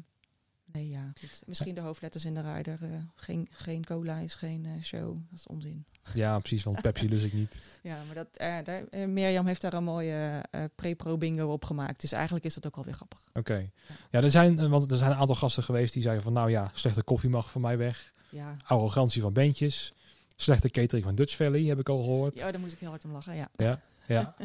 nee, ja. Goed. Misschien de hoofdletters in de rider. eh, geen, geen cola is geen eh, show. Dat is onzin. Ja, precies, want Pepsi lust ik niet. Ja, maar dat, eh, daar, Mirjam heeft daar een mooie pre-pro bingo op gemaakt. Dus eigenlijk is dat ook alweer grappig. Oké. Ja, er zijn, want er zijn een aantal gasten geweest die zeiden van, nou ja, slechte koffie mag voor mij weg. Ja. Arrogantie van bandjes. Slechte catering van Dutch Valley, heb ik al gehoord. ja, daar moest ik heel hard om lachen. Ja. Ja.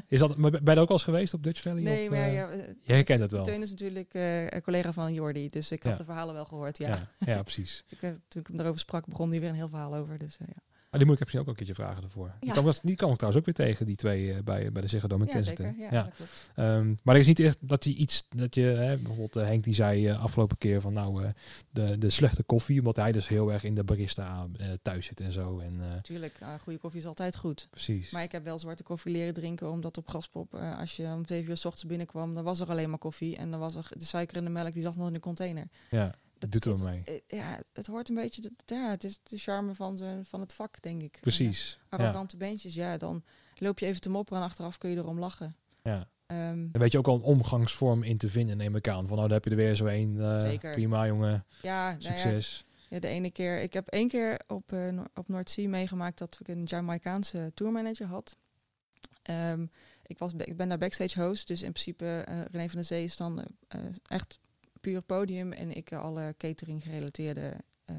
Is dat, maar ben je ook al eens geweest op Dutch Valley? Nee, of, maar eh, ja, je herkent het wel. Teun is natuurlijk eh, een collega van Jordi. Dus ik had Ja. de verhalen wel gehoord. Ja. ja. ja, precies. Ik, toen ik hem erover sprak, begon hij weer een heel verhaal over. Dus eh, ja. Maar die moet ik misschien ook een keertje vragen ervoor. Die, kan, die kan ik trouwens ook weer tegen, die twee eh, bij, bij de Ziggo Dome in ja, Kensington. Ehm, maar er is niet echt dat hij iets, dat je, hè, bijvoorbeeld eh, Henk die zei eh, afgelopen keer van nou, de, de slechte koffie, omdat hij dus heel erg in de barista thuis zit en zo. En Natuurlijk, nou, goede koffie is altijd goed. precies. Maar ik heb wel zwarte koffie leren drinken, omdat op Graspop, als je om zeven uur s ochtends binnenkwam, dan was er alleen maar koffie. En dan was er de suiker en de melk, die zat nog in de container. ja, dat doet er mee. eh, Ja, het hoort een beetje, de, ja, het is de charme van, zijn, van het vak, denk ik. Precies. En, arrogante beentjes, ja, dan loop je even te mopperen en achteraf kun je erom lachen. Ja. Daar weet je ook al een omgangsvorm in te vinden, neem ik aan. Van nou, daar heb je er weer zo een. eh, Zeker. Prima jongen, ja, nou ja, succes. Ja, de ene keer. Ik heb één keer op, Noor- op Noordzee meegemaakt dat ik een Jamaicaanse tourmanager had. Ehm, ik, was, ik ben daar backstage host, dus in principe eh René van der Zee is dan echt puur podium en ik eh, alle catering gerelateerde eh,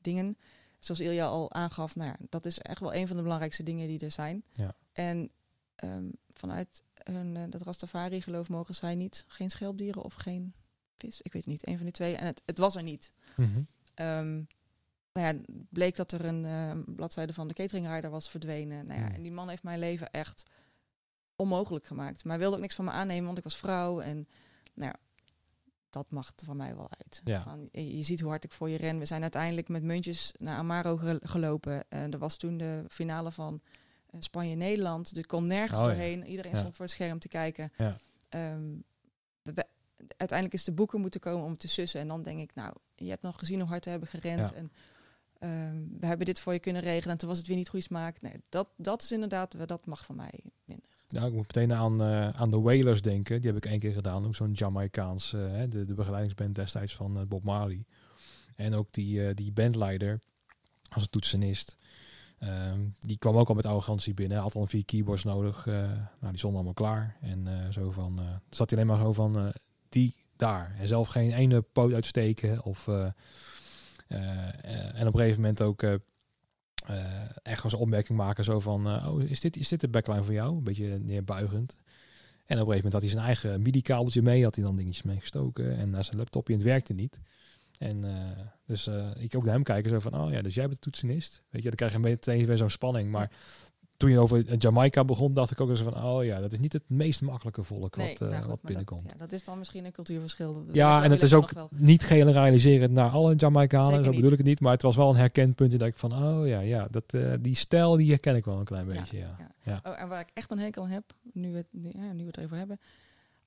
dingen. Zoals Ilja al aangaf, nou ja, dat is echt wel een van de belangrijkste dingen die er zijn. Ja. En ehm, vanuit hun, eh, dat Rastafari geloof mogen zij niet, geen schelpdieren of geen vis. Ik weet niet, een van die twee. En het, het was er niet. Mhm. Ehm, nou ja, bleek dat er een bladzijde van de cateringrider was verdwenen. Nou ja, Hmm. En die man heeft mijn leven echt onmogelijk gemaakt. Maar hij wilde ook niks van me aannemen, want ik was vrouw. En nou ja, dat mag er van mij wel uit. Ja. Van, je, ziet hoe hard ik voor je ren. We zijn uiteindelijk met muntjes naar Amaro ge- gelopen. En er was toen de finale van eh, Spanje-Nederland. Dus ik kon nergens Oh ja. doorheen. Iedereen Ja. stond voor het scherm te kijken. Ja. Ehm, we- uiteindelijk is de boeker moeten komen om te sussen. En dan denk ik, nou, je hebt nog gezien hoe hard we hebben gerend. En ehm, we hebben dit voor je kunnen regelen. En toen was het weer niet goede smaak. Nee, dat, dat is inderdaad, dat mag van mij minder. Nou, ik moet meteen aan, eh, aan de Wailers denken. Die heb ik één keer gedaan. Ook zo'n Jamaicaans, eh, de, de begeleidingsband destijds van eh, Bob Marley. En ook die, die bandleider als een toetsenist. Ehm, die kwam ook al met arrogantie binnen. Had al vier keyboards nodig. nou, die stonden allemaal klaar. En zo van, eh, zat hij alleen maar zo van, die daar. En zelf geen ene poot uitsteken. Of, en op een gegeven moment ook echt gewoon zo'n opmerking maken. Zo van, eh, oh, is dit, is dit de backline voor jou? Een beetje neerbuigend. En op een gegeven moment had hij zijn eigen MIDI-kabeltje mee. Had hij dan dingetjes mee gestoken. En naar zijn laptopje en het werkte niet. En eh, dus eh, ik ook naar hem kijken. Zo van, oh ja, dus jij bent de toetsenist. Weet je, dan krijg je meteen weer zo'n spanning. Maar toen je over Jamaica begon, dacht ik ook eens van, oh ja, dat is niet het meest makkelijke volk wat, eh, nou goed, wat binnenkomt. Dat, ja, dat is dan misschien een cultuurverschil. Dat- Ja, en het is ook niet generaliserend naar alle Jamaicanen, Zeker zo niet. bedoel ik het niet. Maar het was wel een herkend punt dat ik van, oh ja, ja dat, eh, die stijl die herken ik wel een klein beetje. Ja, ja. Ja. Oh, en waar ik echt een hekel aan heb, nu we, het, nu, ja, nu we het erover hebben.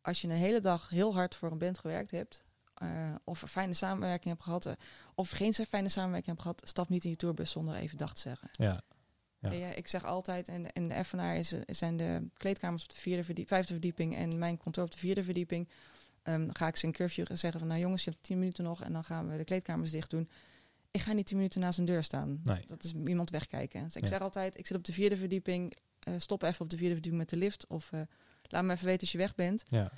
Als je een hele dag heel hard voor een band gewerkt hebt, eh, of een fijne samenwerking hebt gehad, eh, of geen fijne samenwerking hebt gehad, stap niet in je tourbus zonder even dag te zeggen. ja. Ja. Ja, ik zeg altijd, en, en de Effenaar is, eh, zijn de kleedkamers op de vierde verdiep, vijfde verdieping en mijn kantoor op de vierde verdieping. Ehm, dan ga ik ze een curfew zeggen van, nou jongens, je hebt tien minuten nog en dan gaan we de kleedkamers dicht doen. Ik ga niet tien minuten naast een deur staan. Nee. Dat is iemand wegkijken. Dus ik Ja. zeg altijd, ik zit op de vierde verdieping, eh, stop even op de vierde verdieping met de lift. Of eh, laat me even weten als je weg bent. ja.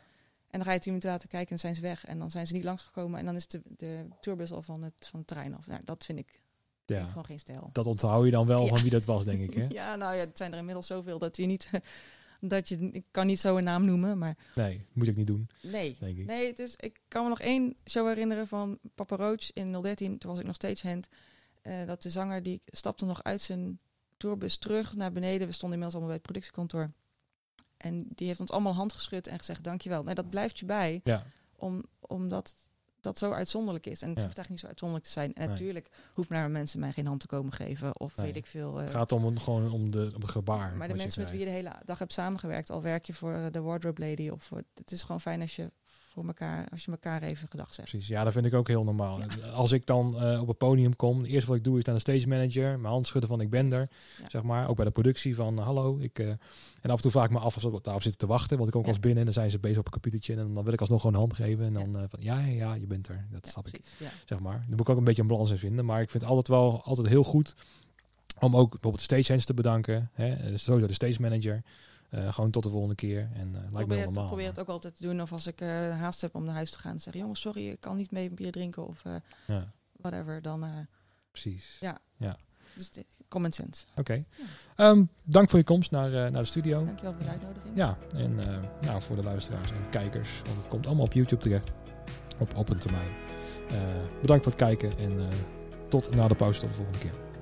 En dan ga je tien minuten later kijken en zijn ze weg. En dan zijn ze niet langsgekomen en dan is de, de tourbus al van het, van het trein af. Nou, dat vind ik, vind ik ja. gewoon geen stijl. Dat onthoud je dan wel Ja. van wie dat was, denk ik. Hè? Ja, nou ja, het zijn er inmiddels zoveel dat je niet... dat je, ik kan niet zo een naam noemen, maar Nee, moet ik niet doen, nee. denk ik. Nee, het is, ik kan me nog één show herinneren van Papa Roach in 013. Toen was ik nog steeds hand. eh, dat de zanger die stapte nog uit zijn tourbus terug naar beneden. We stonden inmiddels allemaal bij het productiekantoor. En die heeft ons allemaal hand geschud en gezegd dankjewel. Nee, dat blijft je bij, Ja, om, omdat dat zo uitzonderlijk is. En het Ja. hoeft eigenlijk niet zo uitzonderlijk te zijn. En Nee. natuurlijk hoeven naar mensen mij geen hand te komen geven. Of Nee. weet ik veel. eh, het gaat om, een- gewoon om, de, om gebaar. maar de mensen met wie je de hele dag hebt samengewerkt, al werk je voor de wardrobe lady of voor, het is gewoon fijn als je voor elkaar, als je elkaar even gedag zegt. Precies, ja, dat vind ik ook heel normaal. Als ik dan eh, op het podium kom, het eerste wat ik doe is naar de stage manager, mijn hand schudden van ik ben er, Ja. zeg maar. Ook bij de productie van eh, hallo, ik... eh, en af en toe vraag ik me af of ze daarop zitten te wachten, want ik kom ook Ja. als binnen en dan zijn ze bezig op een computertje en dan wil ik alsnog gewoon een hand geven en dan van ja, ja, ja, je bent er. Dat snap ik, zeg maar. Daar moet ik ook een beetje een balans in vinden, maar ik vind het altijd wel altijd heel goed om ook bijvoorbeeld de stagehands te bedanken, hè, dus sowieso de stage manager. Eh, gewoon tot de volgende keer. En uh, lijkt me probeer, het, normaal. probeer het ook altijd te doen. Of als ik uh, haast heb om naar huis te gaan, zeg jongens, sorry, ik kan niet mee bier drinken of ja. whatever. Dan, Precies. Ja. ja. Dus common sense. Oké. Okay. Ja. Um, dank voor je komst naar, uh, naar de studio. Dankjewel voor de uitnodiging. Ja, en uh, nou, voor de luisteraars en kijkers. Want het komt allemaal op YouTube terecht. Op, op een termijn. Uh, bedankt voor het kijken en tot na de pauze tot de volgende keer.